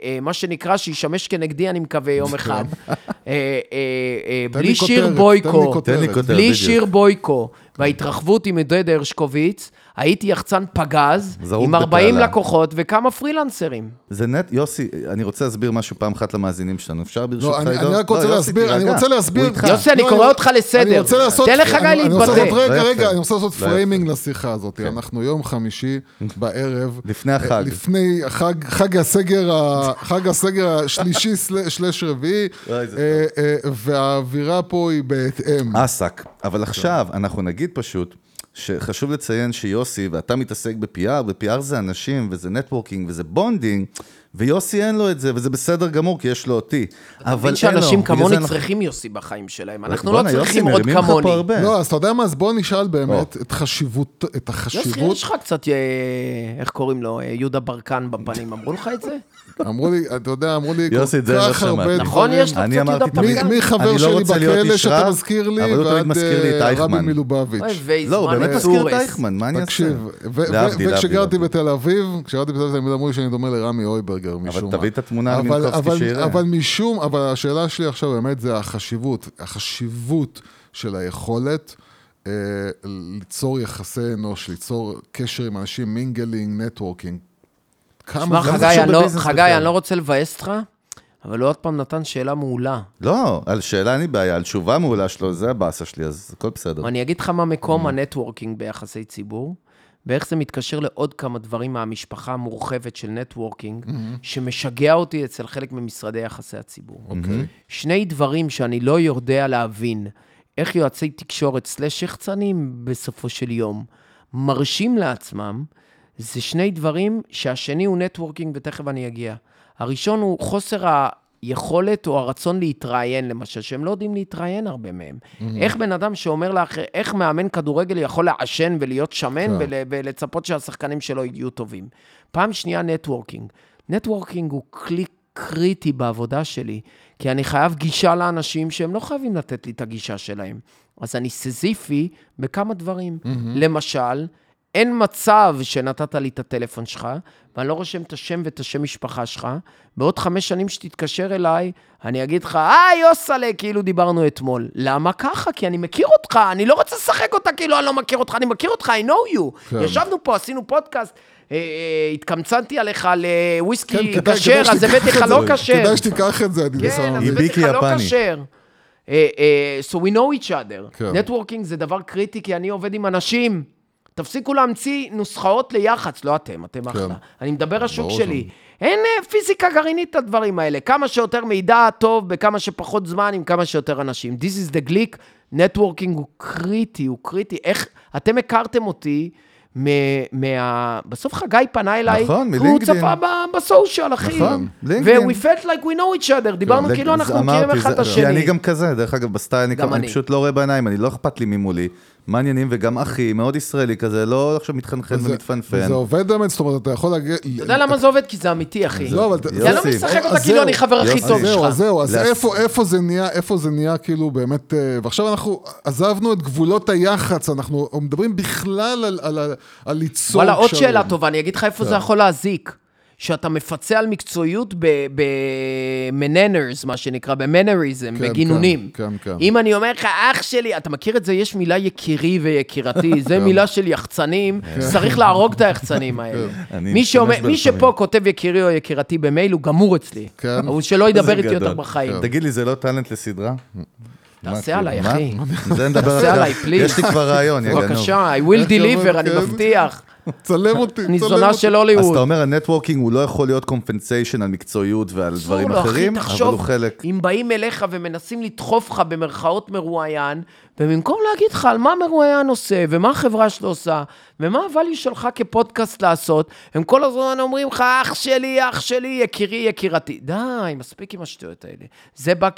אה, מה שנקרא, שישמש כנגדי, אני מקווה, יום אחד. אה, אה, אה, תן בלי לי שיר כותרת, בויקו, תן לי כותרת. בלי בדיוק. שיר בויקו, וההתרחבות עם עודד הרשקוביץ, הייתי יחצן פגז, עם 40 בתעלה. לקוחות וכמה פרילנסרים. זה נט, יוסי, אני רוצה להסביר משהו פעם אחת למאזינים שלנו. אפשר ברשותך, לא, אני, עידו? אני רק רוצה לא, להסביר, אני. רוצה להסביר... יוסי, אני לא, קורא אותך לסדר. אני רוצה לעשות... תן לחגי אני רוצה להתבטא. רגע, לא רגע. אני רוצה לעשות לא פריימינג לשיחה הזאת. אנחנו יום חמישי בערב. לפני החג. אה, לפני חג הסגר, חג הסגר השלישי שלש רביעי, אה, אה, והאווירה פה היא בהתאם. אסק. אבל עכשיו, אנחנו נגיד פשוט, שחשוב לציין שיוסי, ואתה מתעסק ב-PR, ו-PR זה אנשים, וזה נטוורקינג, וזה בונדינג, ויוסי אין לו את זה, וזה בסדר גמור, כי יש לו אותי. אבל מבין אין לו. שאנשים בגלל כמוני זה אנחנו- צריכים יוסי בחיים שלהם, אנחנו לא יוסי, צריכים עוד כמוני. לא, אז אתה יודע מה? אז בוא נשאל באמת את חשיבות, את יוסי, החשיבות. יש לך קצת, אה, איך קוראים לו, אה, יהודה ברקן בפנים, אמרו לך את זה? אמרו לי, אתה יודע, אמרו לי יוסי, את זה כל לא כך. הרבה נכון, דברים. יש לך אני קצת אמרתי יהודה תמיד-? מי חבר אני לא שלי רוצה להיות בכלא איש שאתה רע, מזכיר לי, אבל הוא תמיד ועד מזכיר לי את אה, אייכמן. רבי מלובביץ'. אוי, לא, הוא באמת אני מזכיר את. אייכמן, מה אני אעשה? תקשיב, ו- ו- להבדיל, להבדיל, וכשגרתי להבדיל. בתל אביב, כשגרתי בתל אביב, תמיד אמרו לי שאני דומה לרמי אויברגר, משום מה. תביא את התמונה אבל- למינקובסקי אבל- שיראה. אבל משום, אבל השאלה שלי עכשיו באמת זה החשיבות, החשיבות של היכולת אה, ליצור יחסי אנוש, ליצור קשר עם אנשים, מינגלינג, נטוורקינג. כמה שמע, חגי, אני לא- חגי. אני לא רוצה לבאס אותך, אבל הוא עוד פעם נתן שאלה מעולה. לא, על שאלה אין לי בעיה, על תשובה מעולה שלו, זה הבאסה שלי, אז הכל בסדר. אני אגיד לך מה מקום ה networking ביחסי ציבור, ואיך זה מתקשר לעוד כמה דברים מהמשפחה המורחבת של networking, שמשגע אותי אצל חלק ממשרדי יחסי הציבור. אוקיי. שני דברים שאני לא יודע להבין, איך יועצי תקשורת slash יחצנים בסופו של יום מרשים לעצמם, זה שני דברים שהשני הוא networking, ותכף אני אגיע. הראשון הוא חוסר היכולת או הרצון להתראיין, למשל, שהם לא יודעים להתראיין הרבה מהם. איך בן אדם שאומר לך, איך מאמן כדורגל יכול לעשן ולהיות שמן כן. ול, ולצפות שהשחקנים שלו יהיו טובים. פעם שנייה, networking. networking הוא כלי קריטי בעבודה שלי, כי אני חייב גישה לאנשים שהם לא חייבים לתת לי את הגישה שלהם. אז אני סזיפי בכמה דברים. למשל, אין מצב שנתת לי את הטלפון שלך, ואני לא רושם את השם ואת השם משפחה שלך. בעוד חמש שנים שתתקשר אליי, אני אגיד לך, היי, יוסלה, כאילו דיברנו אתמול. למה ככה? כי אני מכיר אותך, אני לא רוצה לשחק אותה כאילו אני לא מכיר אותך, אני מכיר אותך, I know you. כן. ישבנו פה, עשינו פודקאסט, אה, אה, התקמצנתי עליך לוויסקי כן, כדאי- כשר, אז הבאתי לך לא. כשר. כדאי שתיקח את זה, אני כן, בסדר. אז עם הבאתי לך לא. כשר. אה, אה, So we know each other. כן. networking זה דבר קריטי, כי אני עובד עם אנשים. תפסיקו להמציא נוסחאות ליח"צ, לא אתם, אתם אחלה. אני מדבר השוק ברור שלי. אין אה, פיזיקה גרעינית את הדברים האלה. כמה שיותר מידע טוב, בכמה שפחות זמן, עם כמה שיותר אנשים. This is the gig, networking הוא קריטי, הוא קריטי. איך, אתם הכרתם אותי, מ- מה... בסוף חגי פנה אליי, נכון, מלינקדאין. צפה ב- ב social, אחי. נכון, לינקדאין. ו- we felt like we know each other, דיברנו זה- כאילו אנחנו זה מכירים אחד את זה- השני. כי אני גם כזה, דרך אגב, בסטייל אני. פשוט לא רואה בעיניים, אני לא אכפת לי מי מולי. מעניינים, וגם אחי, מאוד ישראלי כזה, לא עכשיו מתחנחן ומתפנפן. וזה עובד באמת, זאת אומרת, אתה יכול להגיד... אתה יודע למה זה עובד? כי זה אמיתי, אחי. לא, אבל... יוסי. אני לא משחק אותה אז כאילו. אני חבר הכי. טוב זהו, שלך. אז זהו, אז איפה, זה נהיה, איפה זה נהיה כאילו באמת, אה, ועכשיו אנחנו עזבנו את גבולות היח"צ, אנחנו מדברים בכלל על, על, על, על ליצור וואלה, עוד. שאלה טובה, אני אגיד לך איפה זה יכול להזיק. שאתה מפצה על מקצועיות במננרס, מה שנקרא, במנריזם, כן, בגינונים. כן, כן, כן. אם אני אומר לך, אח שלי, אתה מכיר את זה? יש מילה יקירי ויקירתי, זה מילה של יחצנים, צריך להרוג את היחצנים האלה. אני מי שאומר- מי. שפה כותב יקירי או יקירתי במייל, הוא גמור אצלי. כן. אבל שלא ידבר איתי יותר. בחיים. תגיד לי, זה לא טאלנט לסדרה? תעשה מה, עליי? אחי. זה נדבר תעשה אחר. עליי, please. יש לי כבר רעיון, יא גנוב. בבקשה, I will deliver, אני כן. מבטיח. צלם אותי, אני צלם זונה אותי. של אז הוליווד. אתה אומר, ה networking הוא לא יכול להיות compensation על מקצועיות ועל דברים אחרים, אבל הוא חלק. אם באים אליך ומנסים לדחוף לך במרכאות מרואיין, ובמקום להגיד לך על מה מרואיין עושה, ומה החברה שלו עושה, ומה ה value שלך כפודקאסט לעשות, הם כל הזמן אומרים לך, אח שלי, אח שלי, יקירי, יקירתי. די, מספיק עם השטויות האלה. זה בא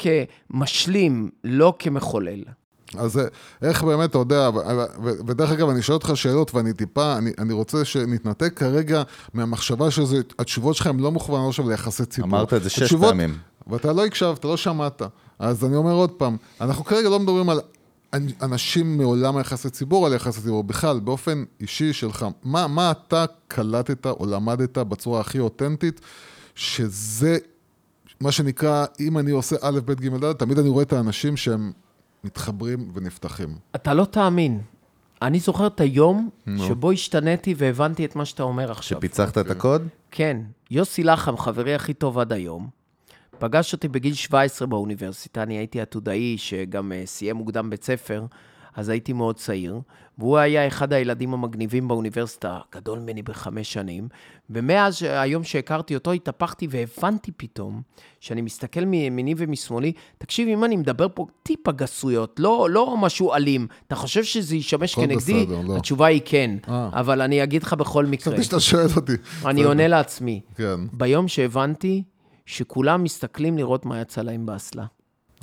כמשלים, לא כמחולל. אז איך באמת, אתה יודע, ודרך אגב, אני שואל אותך שאלות ואני טיפה, אני, אני רוצה שנתנתק כרגע מהמחשבה שזה, התשובות שלך הן לא מוכוונות עכשיו ליחסי ציבור. אמרת את זה שש התשובות- פעמים. ואתה לא הקשבת, לא שמעת. אז אני אומר עוד פעם, אנחנו כרגע לא מדברים על אנשים מעולם היחסי ציבור, על יחסי ציבור, בכלל, באופן אישי שלך, מה, מה אתה קלטת או למדת בצורה הכי אותנטית, שזה מה שנקרא, אם אני עושה א', ב', ג', ד', תמיד אני רואה את האנשים שהם מתחברים ונפתחים. אתה לא תאמין. אני זוכר את היום שבו השתניתי והבנתי את מה שאתה אומר עכשיו. שפיצחת את הקוד? כן, יוסי לחם, חברי הכי טוב עד היום, פגש אותי בגיל 17 באוניברסיטה, אני הייתי עתודאי שגם uh, סיים מוקדם בית ספר, אז הייתי מאוד צעיר, והוא היה אחד הילדים המגניבים באוניברסיטה, גדול ממני בחמש שנים, ומאז ש- היום שהכרתי אותו, התהפכתי והבנתי פתאום, שאני מסתכל מימיני ומשמאלי, תקשיב, אם אני מדבר פה טיפה גסויות, לא, לא משהו אלים, אתה חושב שזה ישמש כנגדי? בסדר, לא. התשובה היא כן, אה. אבל אני אגיד לך בכל מקרה. חשבתי שאתה שואל אותי. אני. עונה לעצמי. כן. ביום שהבנתי שכולם מסתכלים לראות מה יצא להם באסלה.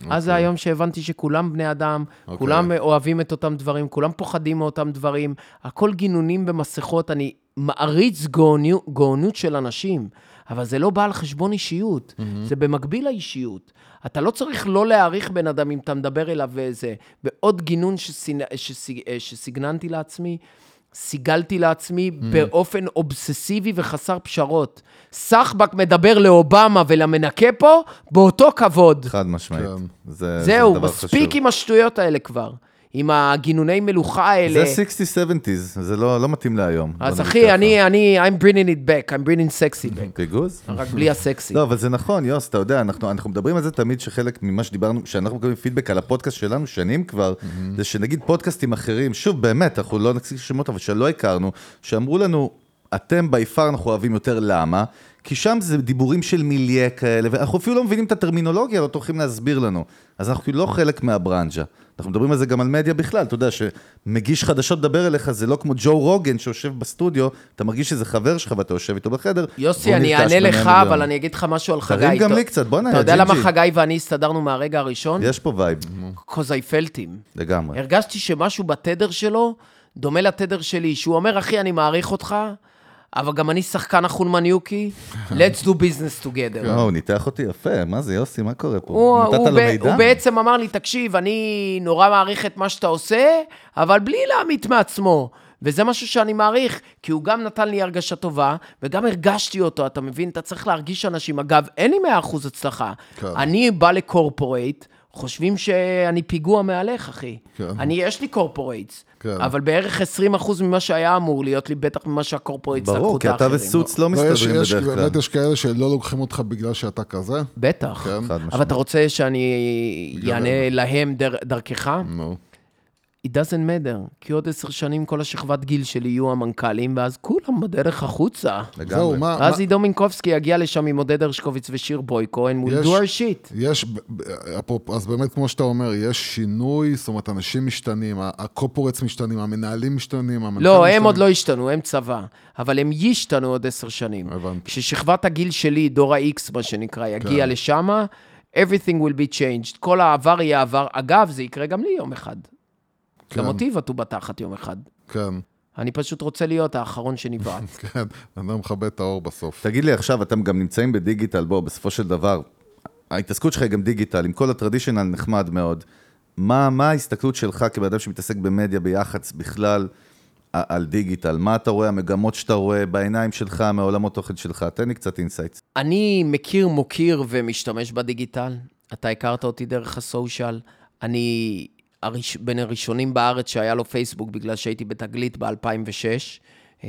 אז זה היום שהבנתי שכולם בני אדם, אוקיי. כולם אוהבים את אותם דברים, כולם פוחדים מאותם דברים, הכל גינונים במסכות, אני מעריץ גאונו- גאונות של אנשים, אבל זה לא בא על חשבון אישיות, זה במקביל לאישיות. אתה לא צריך לא להעריך בן אדם אם אתה מדבר אליו וזה. ועוד גינון שסינ- שסיג- אה, שסיגננתי לעצמי, סיגלתי לעצמי באופן אובססיבי וחסר פשרות. סחבק מדבר לאובמה ולמנקה פה באותו כבוד. חד משמעית. כן. זה זה זהו, דבר מספיק חשוב. עם השטויות האלה כבר. עם הגינוני מלוכה האלה. זה 60-70's, זה לא לא מתאים להיום. אז נגיד אחי. אני, אני, I'm bringing it back, I'm bringing sexy back. פיגוז? רק בלי הסקסי. לא, אבל זה נכון, יוס, אתה יודע, אנחנו, אנחנו מדברים על זה תמיד שחלק ממה שדיברנו, שאנחנו מקבלים פידבק על הפודקאסט שלנו שנים כבר, זה שנגיד פודקאסטים אחרים, שוב, באמת, אנחנו לא נציג שמות, אבל שלא הכרנו, שאמרו לנו, אתם בי פאר אנחנו אוהבים יותר, למה? כי שם זה דיבורים של מיליה כאלה, ואנחנו אפילו לא מבינים את הטרמינולוגיה, לא טורחים להסביר לנו. אז אנחנו כאילו לא חלק מהברנז'ה. אנחנו מדברים על זה גם על מדיה בכלל, אתה יודע שמגיש חדשות לדבר אליך, זה לא כמו ג'ו רוגן שיושב בסטודיו, אתה מרגיש שזה חבר שלך ואתה יושב איתו בחדר. יוסי, אני אענה ב-100 לך, מיליון. אבל אני אגיד לך משהו על חגי. תרים גם אתה- לי קצת, בוא'נה, אתה יא יודע למה ג'ינג'י. חגי ואני הסתדרנו מהרגע הראשון? יש פה vibe, cause I felt him. לגמרי. הרגשתי שמשהו בתדר שלו דומה לתדר שלי, שהוא אומר, אחי, אני מעריך אותך, אבל גם אני שחקן החולמניוקי, let's do business together. או, הוא ניתח אותי יפה, מה זה, יוסי, מה קורה פה? נתת לו מידע? הוא בעצם אמר לי, תקשיב, אני נורא מעריך את מה שאתה עושה, אבל בלי להמית מעצמו. וזה משהו שאני מעריך, כי הוא גם נתן לי הרגשה טובה, וגם הרגשתי אותו, אתה מבין? אתה צריך להרגיש אנשים. אגב, אין לי 100% הצלחה. כן. אני בא לקורפורייט, חושבים שאני פיגוע מעליך, אחי. כן. אני, יש לי קורפורייטס, כן. אבל בערך 20% ממה שהיה אמור להיות לי, בטח ממה שהקורפורייטס לקחו ברור, את כי אתה האחרים. וסוץ לא לא, יש, מסתדרים יש, בדרך כלל. באמת יש כאלה שלא לוקחים אותך בגלל שאתה כזה. בטח. כן. אבל. אתה רוצה שאני אענה להם דר, דרכך? נו. It doesn't matter, כי עוד עשר שנים כל השכבת גיל שלי יהיו המנכ"לים, ואז כולם בדרך החוצה. לגמרי. מה- עידו מינקובסקי יגיע לשם עם עודד הרשקוביץ ושיר בויקו, and we'll יש- do our shit. יש, אפרופו- אז באמת, כמו שאתה אומר, יש שינוי, זאת אומרת, אנשים משתנים, ה- הקופורטס משתנים, המנהלים משתנים, המנכ"לים לא, משתנים. הם עוד לא השתנו, הם צבא. אבל הם ישתנו עוד עשר שנים. הבנתי. כששכבת הגיל שלי, דור ה-X, מה שנקרא, יגיע כן. לשם, everything will be changed. כל העבר יהיה עבר. אגב, זה יקרה גם לי יום אחד. כן. גם אותי יבעטו בתחת יום אחד. כן, אני פשוט רוצה להיות האחרון שנבעט. כן, בן אדם מכבה את האור בסוף. תגיד לי עכשיו, אתם גם נמצאים בדיגיטל, בוא, בסופו של דבר, ההתעסקות שלך היא גם דיגיטל, עם כל ה traditional נחמד מאוד. מה, מה ההסתכלות שלך כבן אדם שמתעסק במדיה ביח"צ בכלל על דיגיטל? מה אתה רואה, המגמות שאתה רואה בעיניים שלך, מעולמות תוכן שלך? תן לי קצת insights. אני מכיר, מוקיר ומשתמש בדיגיטל. אתה הכרת אותי דרך הסושיאל. אני הראש... בין הראשונים בארץ שהיה לו פייסבוק, בגלל שהייתי בתגלית ב-2006,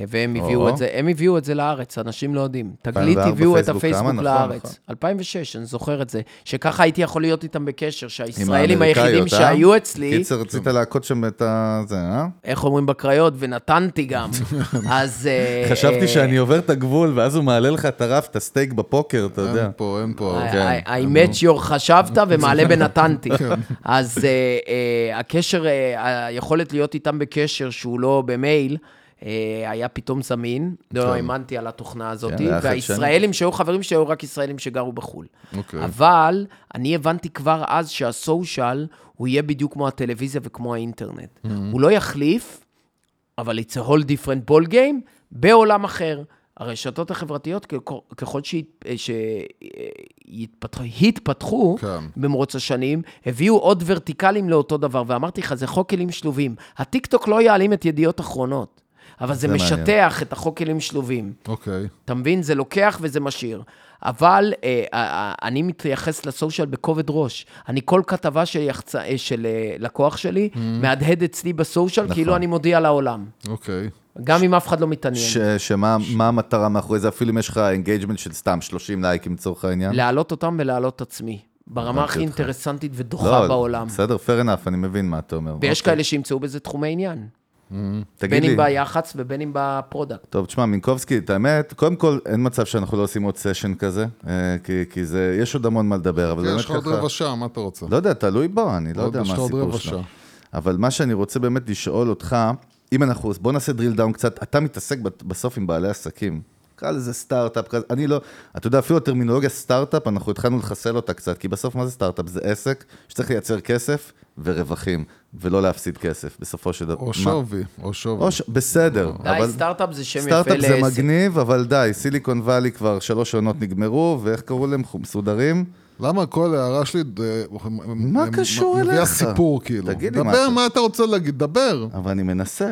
והם הביאו או. את זה, הם הביאו את זה לארץ, אנשים לא יודעים. תגלית 2004 הביאו את פייסבוק הפייסבוק כמה? נכון, לארץ. נכון. 2006, אני זוכר את זה. שככה הייתי יכול להיות איתם בקשר, שהישראלים היחידים אה? שהיו אצלי... קיצר, רצית להכות שם את ה... זה, אה? איך אומרים בקריות, ונתנתי גם. אז... אה, חשבתי אה, שאני עובר את הגבול, ואז הוא מעלה לך את הרף, את הסטייק בפוקר, אתה יודע. אין פה, אין פה. כן. I- met your חשבת ומעלה בנתנתי. אז uh, uh, הקשר, היכולת להיות איתם בקשר שהוא לא במייל, היה פתאום זמין. לא האמנתי על התוכנה הזאת. והישראלים שהיו חברים שלי היו רק ישראלים שגרו בחו"ל. אוקיי. אבל אני הבנתי כבר אז שהסושיאל, הוא יהיה בדיוק כמו הטלוויזיה וכמו האינטרנט. הוא לא יחליף, אבל it's a whole different ball game בעולם אחר. הרשתות החברתיות, ככל- ככל שהתפתחו כן. במרוץ השנים, הביאו עוד ורטיקלים לאותו דבר, ואמרתי לך, זה חוק כלים שלובים. הטיקטוק לא יעלים את ידיעות אחרונות, אבל זה, זה מעניין. משטח את החוק כלים שלובים. אוקיי. אתה מבין? זה לוקח וזה משאיר. אבל אה, אה, אה, אני מתייחס לסושיאל בכובד ראש. אני כל כתבה של, יחצ... אה, של אה, לקוח שלי, מהדהד אצלי בסושיאל, נכון. כאילו אני מודיע לעולם. אוקיי. גם אם אף אחד לא מתעניין. ש- שמה מה המטרה מאחורי זה? אפילו אם יש לך engagement של סתם 30 לייקים לצורך העניין? להעלות אותם ולהעלות עצמי. ברמה הכי. אינטרסנטית ודוחה בעולם. בסדר, fair enough, אני מבין מה אתה אומר. ויש אוקיי. כאלה שימצאו בזה תחומי עניין. תגיד בין אם לי, ביח"צ ובין אם ב product. טוב, תשמע, מינקובסקי, את האמת, קודם כל, אין מצב שאנחנו לא עושים עוד סשן כזה, אה, כי, כי זה, יש עוד המון מה לדבר, אבל באמת יש לך עוד ככה... רבע שעה, מה אתה רוצה? לא יודע, תלוי בו, אני לא יודע מה הסיפור שלו. אבל מה שאני רוצה באמת לשאול אותך, אם אנחנו, בוא נעשה drill down קצת, אתה מתעסק בסוף עם בעלי עסקים. קרא לזה סטארט-אפ כזה, אני לא, אתה יודע, אפילו הטרמינולוגיה סטארט-אפ, אנחנו התחלנו לחסל אותה קצת, כי בסוף מה זה סטארט-אפ? זה עסק שצריך לייצר כסף ורווחים, ולא להפסיד כסף, בסופו של דבר. או? שווי, או שווי. או ש... בסדר, די, אבל... סטארט-אפ זה שם יפה סטארט-אפ זה לעסק. מגניב, אבל די, סיליקון וואלי כבר שלוש עונות נגמרו, ואיך קראו להם? מסודרים? למה כל הערה שלי... ד- מה מ- קשור מביאה אליך? סיפור, כאילו. תגיד לי, מה דבר אתה- מה אתה רוצה להגיד, דבר. אבל אני מנסה.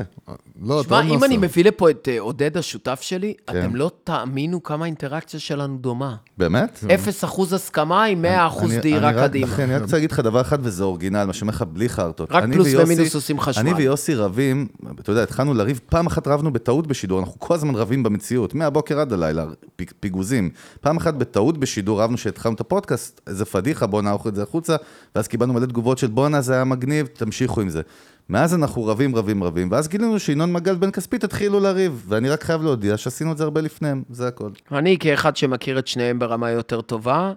לא, אתה שמע, לא אם מנסה. אני מביא לפה את אה, עודד השותף שלי, כן. אתם לא תאמינו כמה האינטראקציה שלנו דומה. באמת? אפס אחוז הסכמה עם מאה אחוז אני- דהירה אני רק- קדימה. אחי, אני רק רוצה להגיד לך דבר אחד, וזה אורגינל, מה שאומר לך בלי חרטות. רק פלוס ומינוס עושים חשמל. אני ויוסי רבים, אתה יודע, התחלנו לריב, פעם אחת רבנו בטעות בשידור, אנחנו כל הזמן רבים במציאות, מהבוקר עד הלילה, פיג- פיגוזים. פעם אחת בטעות בשידור רבנו שהתחלנו את הפודקאסט, איזה פדיחה, בוא נערוך את זה החוצה, ואז קיבלנו מלא תגובות של בואנה, זה היה מגניב, תמשיכו עם זה. מאז אנחנו רבים, רבים, רבים, ואז גילינו שינון מגל בן כספית התחילו לריב, ואני רק חייב להודיע שעשינו את זה הרבה לפניהם, זה הכל. אני כאחד שמכיר את שניהם ברמה יותר טובה,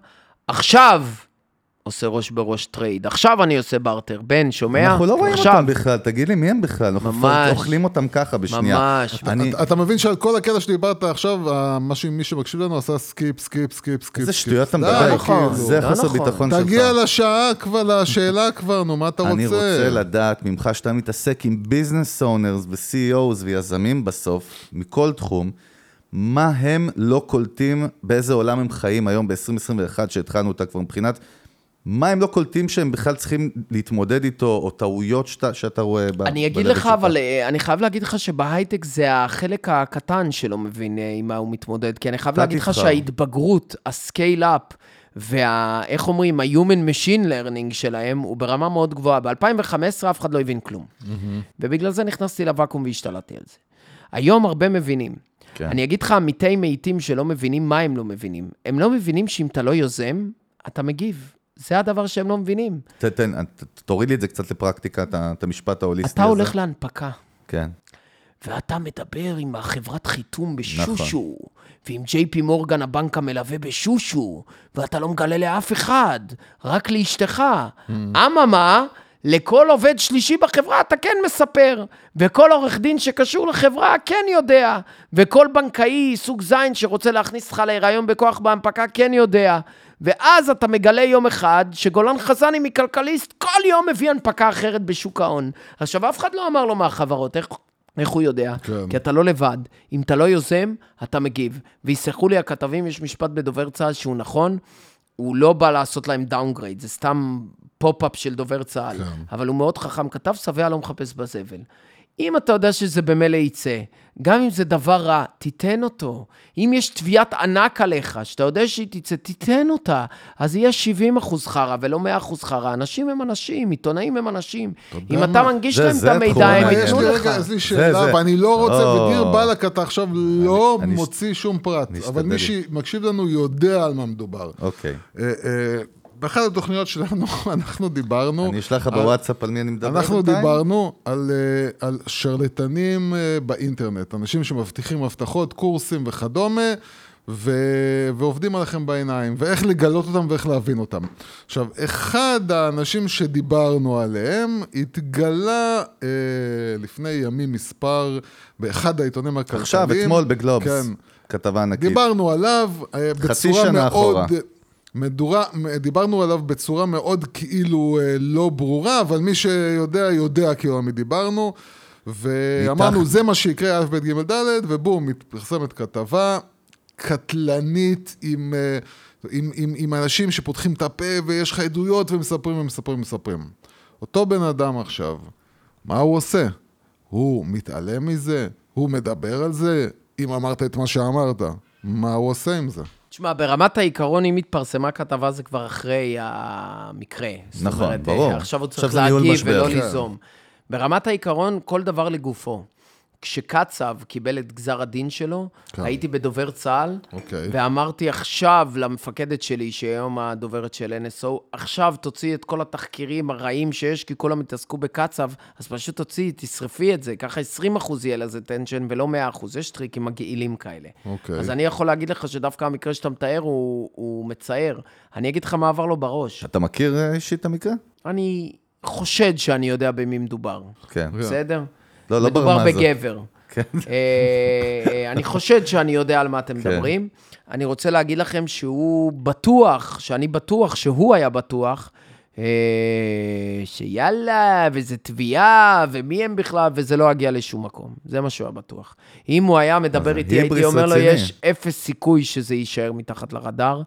עכשיו עושה ראש בראש trade. עכשיו אני עושה בארטר. בן, שומע? אנחנו לא רואים עכשיו. אותם בכלל, תגיד לי, מי הם בכלל? אנחנו ממש. אוכלים אותם ככה בשנייה. ממש. אני, אתה- אתה מבין שעל כל הקטע שדיברת עכשיו, מה שמי שמקשיב לנו עשה skip, skip, skip, skip. איזה. שטויות אתה מדבר, נכון, זה לא חוסר נכון. ביטחון שלך. תגיע לשעה כבר, לשאלה כבר, נו, מה אתה רוצה? אני רוצה לדעת ממך שאתה מתעסק עם business owners ו-CEOs ויזמים בסוף, מכל תחום, מה הם לא קולטים, באיזה עולם הם חיים היום ב-2021, שהתחלנו אותה כבר מבחינת, מה הם לא קולטים שהם בכלל צריכים להתמודד איתו, או טעויות שאתה, שאתה רואה ב- אני אגיד לך, שלך? אבל אה, אני חייב להגיד לך שבהייטק זה החלק הקטן שלא מבין אה, עם מה הוא מתמודד. כי אני חייב להגיד לך. שההתבגרות, ה scale-up, וה... איך אומרים, ה-Human Machine Learning שלהם, הוא ברמה מאוד גבוהה. ב-2015 אף אחד לא הבין כלום. ובגלל זה נכנסתי לוואקום והשתלטתי על זה. היום הרבה מבינים. כן. אני אגיד לך, עמיתי מאיטים שלא מבינים מה הם לא מבינים. הם לא מבינים שאם אתה לא יוזם, אתה מגיב. זה הדבר שהם לא מבינים. תתן, ת- תוריד לי את זה קצת לפרקטיקה, את המשפט ההוליסטי אתה הזה. הולך להנפקה, כן. ואתה מדבר עם החברת חיתום נכון. בשושו, ועם ג'יי פי מורגן הבנק המלווה בשושו, ואתה לא מגלה לאף אחד, רק לאשתך. אממה, לכל עובד שלישי בחברה אתה כן מספר, וכל עורך דין שקשור לחברה כן יודע, וכל בנקאי סוג זין שרוצה להכניס אותך להיריון בכוח בהנפקה כן יודע. ואז אתה מגלה יום אחד שגולן חזני מכלכליסט כל יום מביא הנפקה אחרת בשוק ההון. עכשיו, אף אחד לא אמר לו מהחברות, איך, איך הוא יודע? כן. כי אתה לא לבד. אם אתה לא יוזם, אתה מגיב. ויסלחו לי הכתבים, יש משפט בדובר צה"ל שהוא נכון, הוא לא בא לעשות להם downgrade, זה סתם pop-up של דובר צה"ל. כן. אבל הוא מאוד חכם, כתב שבע לא מחפש בזבל. אם אתה יודע שזה במילא יצא, גם אם זה דבר רע, תיתן אותו. אם יש תביעת ענק עליך, שאתה יודע שהיא תצא, תיתן אותה. אז יהיה 70 אחוז חרא ולא 100 אחוז חרא. אנשים הם אנשים, עיתונאים הם אנשים. אם אתה מה? מנגיש זה- להם את המידע, הם ייתנו לי לך. רגע, יש לי שאלה, זה. ואני לא רוצה, או. ודיר באלק, אתה עכשיו לא אני- מוציא שום פרט, אני אבל מי. שמקשיב לנו יודע על מה מדובר. אוקיי. באחת התוכניות שלנו, אנחנו דיברנו... אני אשלח לך בוואטסאפ על מי אני מדבר אנחנו? דיברנו על, אה, על שרלטנים אה, באינטרנט, אנשים שמבטיחים הבטחות, קורסים וכדומה, ו... ועובדים עליכם בעיניים, ואיך לגלות אותם ואיך להבין אותם. עכשיו, אחד האנשים שדיברנו עליהם התגלה אה, לפני ימים מספר באחד העיתונים הכלכליים. עכשיו, אתמול בגלובס. כן. כתבה ענקית. דיברנו עליו אה, בצורה שנה מאוד... אחורה. מדורה, דיברנו עליו בצורה מאוד כאילו אה, לא ברורה, אבל מי שיודע, יודע כאילו על מי דיברנו. ואמרנו, ניתח. זה מה שיקרה, א', ב', ג', ד', ובום, מתפרסמת כתבה קטלנית עם, אה, עם, עם, עם אנשים שפותחים את הפה ויש לך עדויות ומספרים ומספרים ומספרים. אותו בן אדם עכשיו, מה הוא עושה? הוא מתעלם מזה? הוא מדבר על זה? אם אמרת את מה שאמרת, מה הוא עושה עם זה? תשמע, ברמת העיקרון, אם התפרסמה כתבה, זה כבר אחרי המקרה. זאת נכון, אומרת, ברור. עכשיו הוא צריך להגיב. ולא כן. ליזום. ברמת העיקרון, כל דבר לגופו. כשקצב קיבל את גזר הדין שלו, כן. הייתי בדובר צה"ל, אוקיי. ואמרתי עכשיו למפקדת שלי, שהיא היום הדוברת של NSO, עכשיו תוציאי את כל התחקירים הרעים שיש, כי כולם התעסקו בקצב, אז פשוט תוציאי, תשרפי את זה, ככה 20 אחוז יהיה לזה attention ולא 100 אחוז, יש טריקים מגעילים כאלה. אוקיי. אז אני יכול להגיד לך שדווקא המקרה שאתה מתאר הוא, הוא מצער. אני אגיד לך מה עבר לו בראש. אתה מכיר אה, אישית את המקרה? אני חושד שאני יודע במי מדובר, כן. בסדר? לא, לא מדובר ברמה הזאת. בגבר. כן. אה, אני חושד שאני יודע על מה אתם מדברים. אני רוצה להגיד לכם שהוא בטוח, שאני בטוח שהוא היה בטוח, אה, שיאללה, וזה תביעה, ומי הם בכלל, וזה לא יגיע לשום מקום. זה מה שהוא היה בטוח. אם הוא היה מדבר איתי, הייתי אומר לו. יש אפס סיכוי שזה יישאר מתחת לרדאר,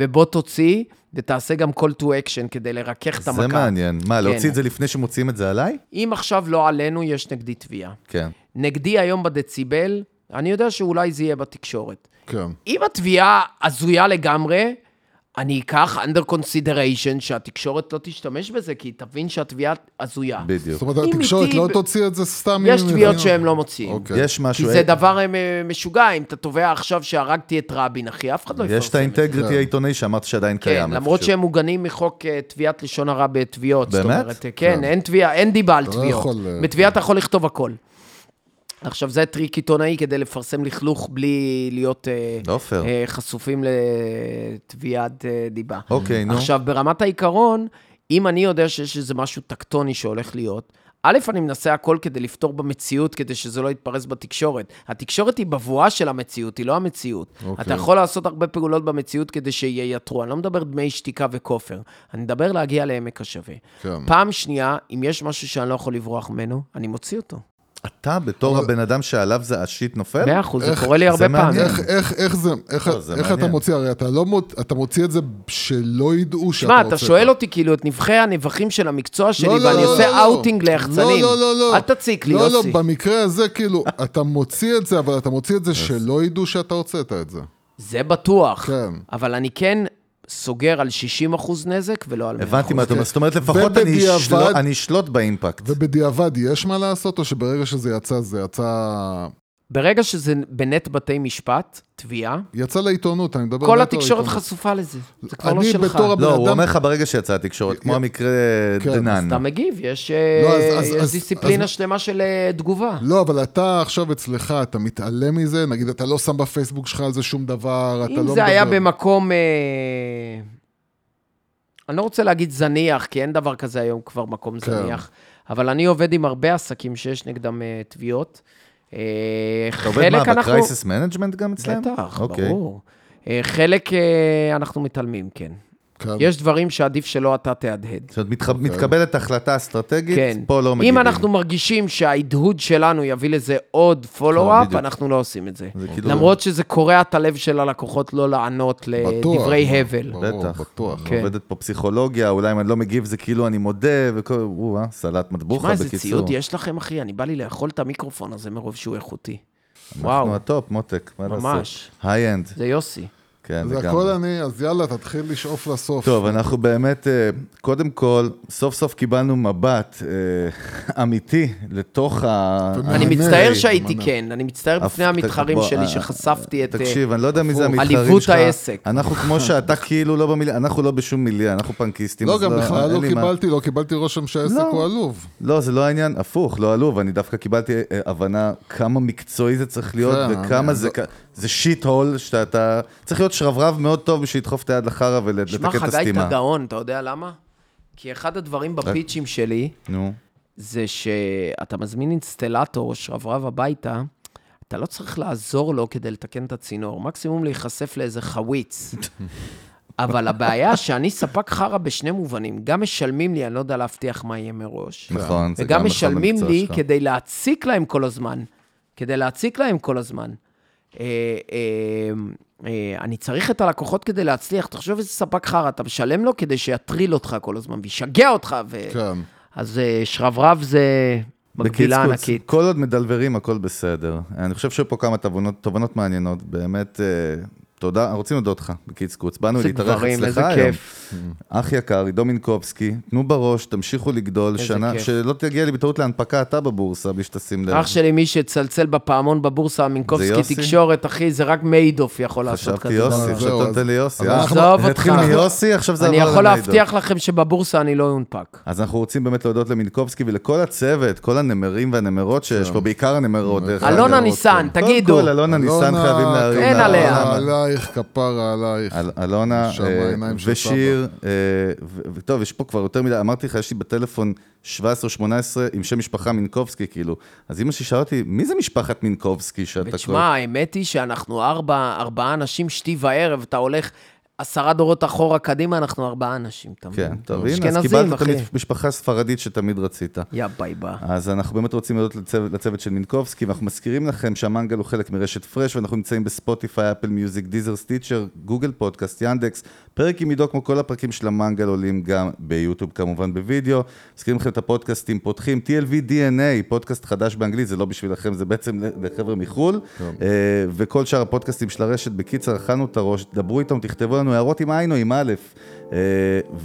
ובוא תוציא, ותעשה גם call to action כדי לרכך את המכה. זה מעניין. מה, כן. להוציא את זה לפני שמוציאים את זה עליי? אם עכשיו לא עלינו, יש נגדי תביעה. כן. נגדי היום בדציבל, אני יודע שאולי זה יהיה בתקשורת. כן. אם התביעה הזויה לגמרי, אני אקח under consideration שהתקשורת לא תשתמש בזה, כי היא תבין שהתביעה הזויה. בדיוק. זאת אומרת, התקשורת לא תוציא את זה סתם... יש תביעות מבינים. שהם לא מוציאים. אוקיי. יש משהו... כי זה דבר אה, משוגע, אם אתה תובע עכשיו שהרגתי את רבין, אחי, אף אחד לא יפרסם יש את. ה integrity כן. העיתונאי שאמרת שעדיין כן, קיים. למרות איפשהו. שהם מוגנים מחוק אה, תביעת לשון הרע בתביעות. באמת? אה, כן, אין תביעה, אין דיבה על לא תביעות. בתביעה אתה יכול לכתוב הכל. עכשיו, זה טריק עיתונאי כדי לפרסם לכלוך בלי להיות אה, לא פייר. אה, חשופים לתביעת אה, דיבה. אוקיי, נו. עכשיו, ברמת העיקרון, אם אני יודע שיש איזה משהו טקטוני שהולך להיות, א', אני מנסה הכל כדי לפתור במציאות, כדי שזה לא יתפרס בתקשורת. התקשורת היא בבואה של המציאות, היא לא המציאות. אוקיי. אתה יכול לעשות הרבה פעולות במציאות כדי שייתרו. אני לא מדבר דמי שתיקה וכופר, אני מדבר להגיע לעמק השווה. כן. פעם שנייה, אם יש משהו שאני לא יכול לברוח ממנו, אני מוציא אותו. אתה, בתור הבן אדם שעליו זה השיט נופל? מאה אחוז, זה קורה לי הרבה. פעמים. איך, איך, איך זה, איך, לא, זה איך אתה. מוציא, הרי אתה לא מוצ... אתה מוציא את זה שלא ידעו שאתה שמע, רוצה. אתה שואל אותי כאילו את נבכי הנבכים של המקצוע שלי, לא, לא, ואני לא, עושה לא, לא. אאוטינג ליחצנים. לא, לא, לא, לא. אל תציק לי, לא, יוסי. לא, במקרה הזה, כאילו, אתה מוציא את זה, אבל אתה מוציא את זה שלא ידעו שאתה הוצאת את זה. זה בטוח. כן. אבל אני כן סוגר על 60 אחוז נזק ולא על 100 הבנתי מה אתה אומר. זאת אומרת, לפחות אני ובדיעבד- אשלוט- אני אשלוט ב impact. ובדיעבד יש מה לעשות, או שברגע שזה יצא, זה יצא ברגע שזה בנט בתי משפט, תביעה, יצא לעיתונות, אני מדבר... כל התקשורת לעיתונות. חשופה לזה. זה כבר לא אני שלך. בתור הבן לא, אדם... הוא אומר לך ברגע שיצאה התקשורת, כמו י- המקרה כן, דנן. אתה מגיב, יש, לא, אז- אה, אז- יש אז- דיסציפלינה אז- שלמה של אה, תגובה. לא, אבל אתה עכשיו אצלך, אתה מתעלם מזה? נגיד, אתה לא שם בפייסבוק שלך על זה שום דבר, אתה לא אם מדבר... זה היה במקום... אה, אני לא רוצה להגיד זניח, כי אין דבר כזה היום כבר מקום כן. זניח, אבל אני עובד עם הרבה עסקים שיש נגדם אה, תביעות. אה, אתה עובד מה. ב crisis management גם אצלם? בטח, אוקיי. ברור. אה, חלק אה, אנחנו מתעלמים, כן. כן. יש דברים שעדיף שלא אתה תהדהד. זאת אומרת, מתח- מתקבלת החלטה אסטרטגית, כן. פה לא מגיבים. אם אנחנו מרגישים שההדהוד שלנו יביא לזה עוד פולו-אפ. אנחנו לא עושים את זה. זה כאילו- למרות שזה קורע את הלב של הלקוחות לא לענות בטוח, לדברי מה, הבל. בטח. בטוח. כן. עובדת פה פסיכולוגיה, אולי אם אני לא מגיב זה כאילו אני מודה, וכל... או-אה, סלט מטבוחה שמע, איזה בקיצור. ציוד יש לכם, אחי? אני בא לי לאכול את המיקרופון הזה מרוב שהוא איכותי. אנחנו וואו, ה top, מותק, מה לעשות? ממש. high-end, זה יוסי. כן, זה הכל. אני, אז יאללה, תתחיל לשאוף לסוף. טוב, אנחנו באמת, אה, קודם כל, סוף סוף קיבלנו מבט אה, אמיתי לתוך ה... אני מצטער. שהייתי כן, אני מצטער בפני המתחרים שלי אה, שחשפתי את... תקשיב, אני לא יודע מי זה המתחרים עליבות שלך. העסק. אנחנו כמו שאתה כאילו לא במיליה, אנחנו לא בשום מיליה, אנחנו פנקיסטים. לא, גם בכלל לא לי מה- קיבלתי, לא קיבלתי רושם שהעסק לא. הוא עלוב. לא, זה לא העניין, הפוך, לא עלוב, אני דווקא קיבלתי הבנה כמה מקצועי זה צריך להיות, כן, וכמה זה, לא- זה שיט הול, שאתה צריך להיות שרברב מאוד טוב בשביל לדחוף את היד לחרא ולתקן שמע, את חגי, הסתימה. אתה גאון, אתה יודע למה? כי אחד הדברים בפיצ'ים שלי, נו, זה שאתה מזמין אינסטלטור או שרברב הביתה, אתה לא צריך לעזור לו כדי לתקן את הצינור, מקסימום להיחשף לאיזה חוויץ. אבל הבעיה שאני ספק חרא בשני מובנים, גם משלמים לי, אני לא יודע להבטיח מה יהיה מראש. נכון, זה וגם גם אחד משלמים המקצוע לי שלך. כדי להציק להם כל הזמן. כדי להציק להם כל הזמן. אה, אה, אה, אני צריך את הלקוחות כדי להצליח. תחשוב איזה ספק חרא, אתה משלם לו כדי שיטריל אותך כל הזמן וישגע אותך. ו... כן. אז שרברב זה מקבילה בקיצקוץ, ענקית. כל עוד מדלברים, הכל בסדר. אני חושב שהיו פה כמה תובנות, תובנות מעניינות, באמת, תודה, רוצים להודות לך, בקיצקוץ. באנו איזה להתארח אצלך איזה היום. כיף. אח יקר, עידו מינקובסקי, תנו בראש, תמשיכו לגדול, איזה שנה, כיף. שלא תגיע לי בטעות להנפקה אתה בבורסה, בלי שתשים לב. אח שלי, מי שצלצל בפעמון בבורסה, מינקובסקי? תקשורת, אחי, זה רק מיידוף יכול לעשות כזה. חשבתי. יוסי, עכשיו אתה נותן לי יוסי. אה, עזוב זה התחיל אותך. מיוסי, עכשיו זה אני עבר יכול למיידוף. להבטיח לכם שבבורסה אני לא אונפק. אז אנחנו רוצים באמת להודות למינקובסקי ולכל הצוות, כל הנמרים והנמרות שיש כן. פה, בעיקר הנמרות, אלונה אגב. אלונה ניסן. תגידו. קודם כל, אלונה ניסן חייבים להרים. אין עליה. עלייך, כפרה עלייך. אל- אלונה אה, ושיר, אה, ו- וטוב, יש פה כבר יותר מדי, אמרתי לך, יש לי בטלפון 17-18 עם שם משפחה מינקובסקי, כאילו. אז אמא שלי שאלה אותי, מי זה משפחת מינקובסקי שאתה... ותשמע, האמת היא שאנחנו ארבע, ארבעה אנשים שתי וערב, אתה הולך עשרה דורות אחורה קדימה, אנחנו ארבעה אנשים, אתה מבין? כן, טוב, הנה, אז קיבלת את אחי. המשפחה הספרדית שתמיד רצית. יא ביי ביי. אז אנחנו באמת רוצים להודות לצוות, לצוות של מינקובסקי, ואנחנו מזכירים לכם שהמנגל הוא חלק מרשת פרש, ואנחנו נמצאים ב Spotify, Apple Music, Deezer Stitcher, Google Podcast, Yandex. פרק עם עידו, כמו כל הפרקים של המנגל, עולים גם ביוטיוב, כמובן בווידאו. מזכירים לכם את הפודקאסטים פותחים, TLV DNA, פודקאסט חדש באנגלית, זה לא בשבילכם, זה בעצם לחבר'ה מחו"ל. אה, וכל שאר הפודקאסטים של הרשת, בקיצר, אכלנו את הראש, דברו איתנו, תכתבו לנו הערות עם עין או עם א', אה,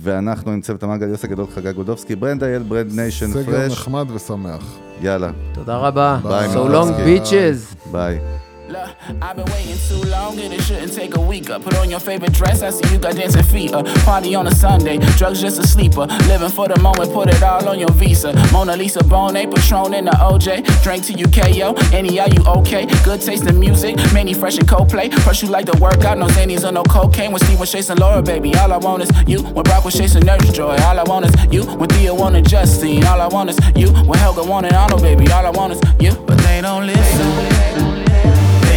ואנחנו עם צוות המנגל, יוסי הגדול, חגי גודובסקי, ברנד אייל, Brand Nation, סגר פרש. נחמד ושמח. יאללה, תודה רבה. ביי, So long, bitches. ביי. Look, I've been waiting too long and it shouldn't take a week. Uh, put on your favorite dress, I see you got dancing feet. Uh, party on a Sunday, drugs just a sleeper. Living for the moment, put it all on your visa. Mona Lisa Bone, Patron in the OJ. Drink to you KO, any are you okay? Good taste in music, many fresh and Coldplay. First you like to work out, no Xannies or no cocaine. When Steve was chasing Laura, baby, all I want is you. When Brock was chasing Nurse Joy, all I want is you. When Thea wanted Justine, all I want is you. When Helga wanted Arnold, baby, all I want is you. But they don't listen.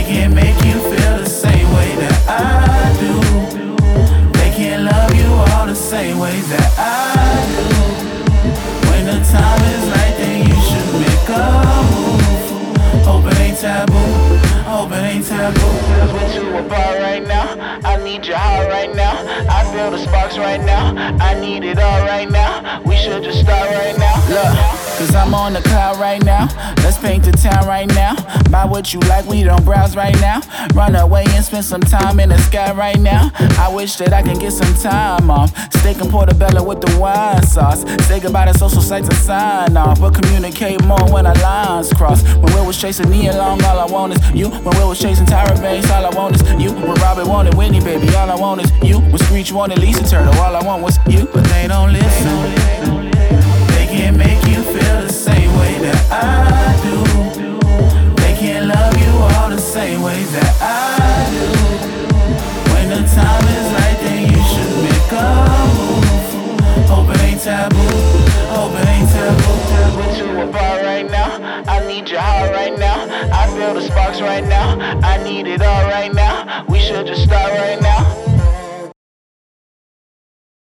Can't make you feel the same way that I do. They can't love you all the same that I do. When the time is right, then you should make a move. Hope it ain't taboo. Hope it ain't taboo. You a bar right now. I need your heart right now. I feel the sparks right now. I need it all right now. We should just start right now. Look. Cause I'm on the cloud right now. Let's paint the town right now. Buy what you like, we don't browse right now. Run away and spend some time in the sky right now. I wish that I can get some time off. Steak and portobello with the wine sauce. Say goodbye to social sites and sign off. But communicate more when our lines cross. When Will was chasing Nia Long, all I want is you. When Will was chasing Tyra Banks, all I want is you. When Robert wanted Whitney, baby, all I want is you. When Screech wanted Lisa Turtle, all I want was you. But they don't listen. They way that I do. They can't love you all the same that I do. When the right, then you should make a move. Hope it ain't taboo. Hope it ain't taboo. Went to a bar right now. I need your heart right now. I feel the sparks right now. I need it all right now. We should just start right now.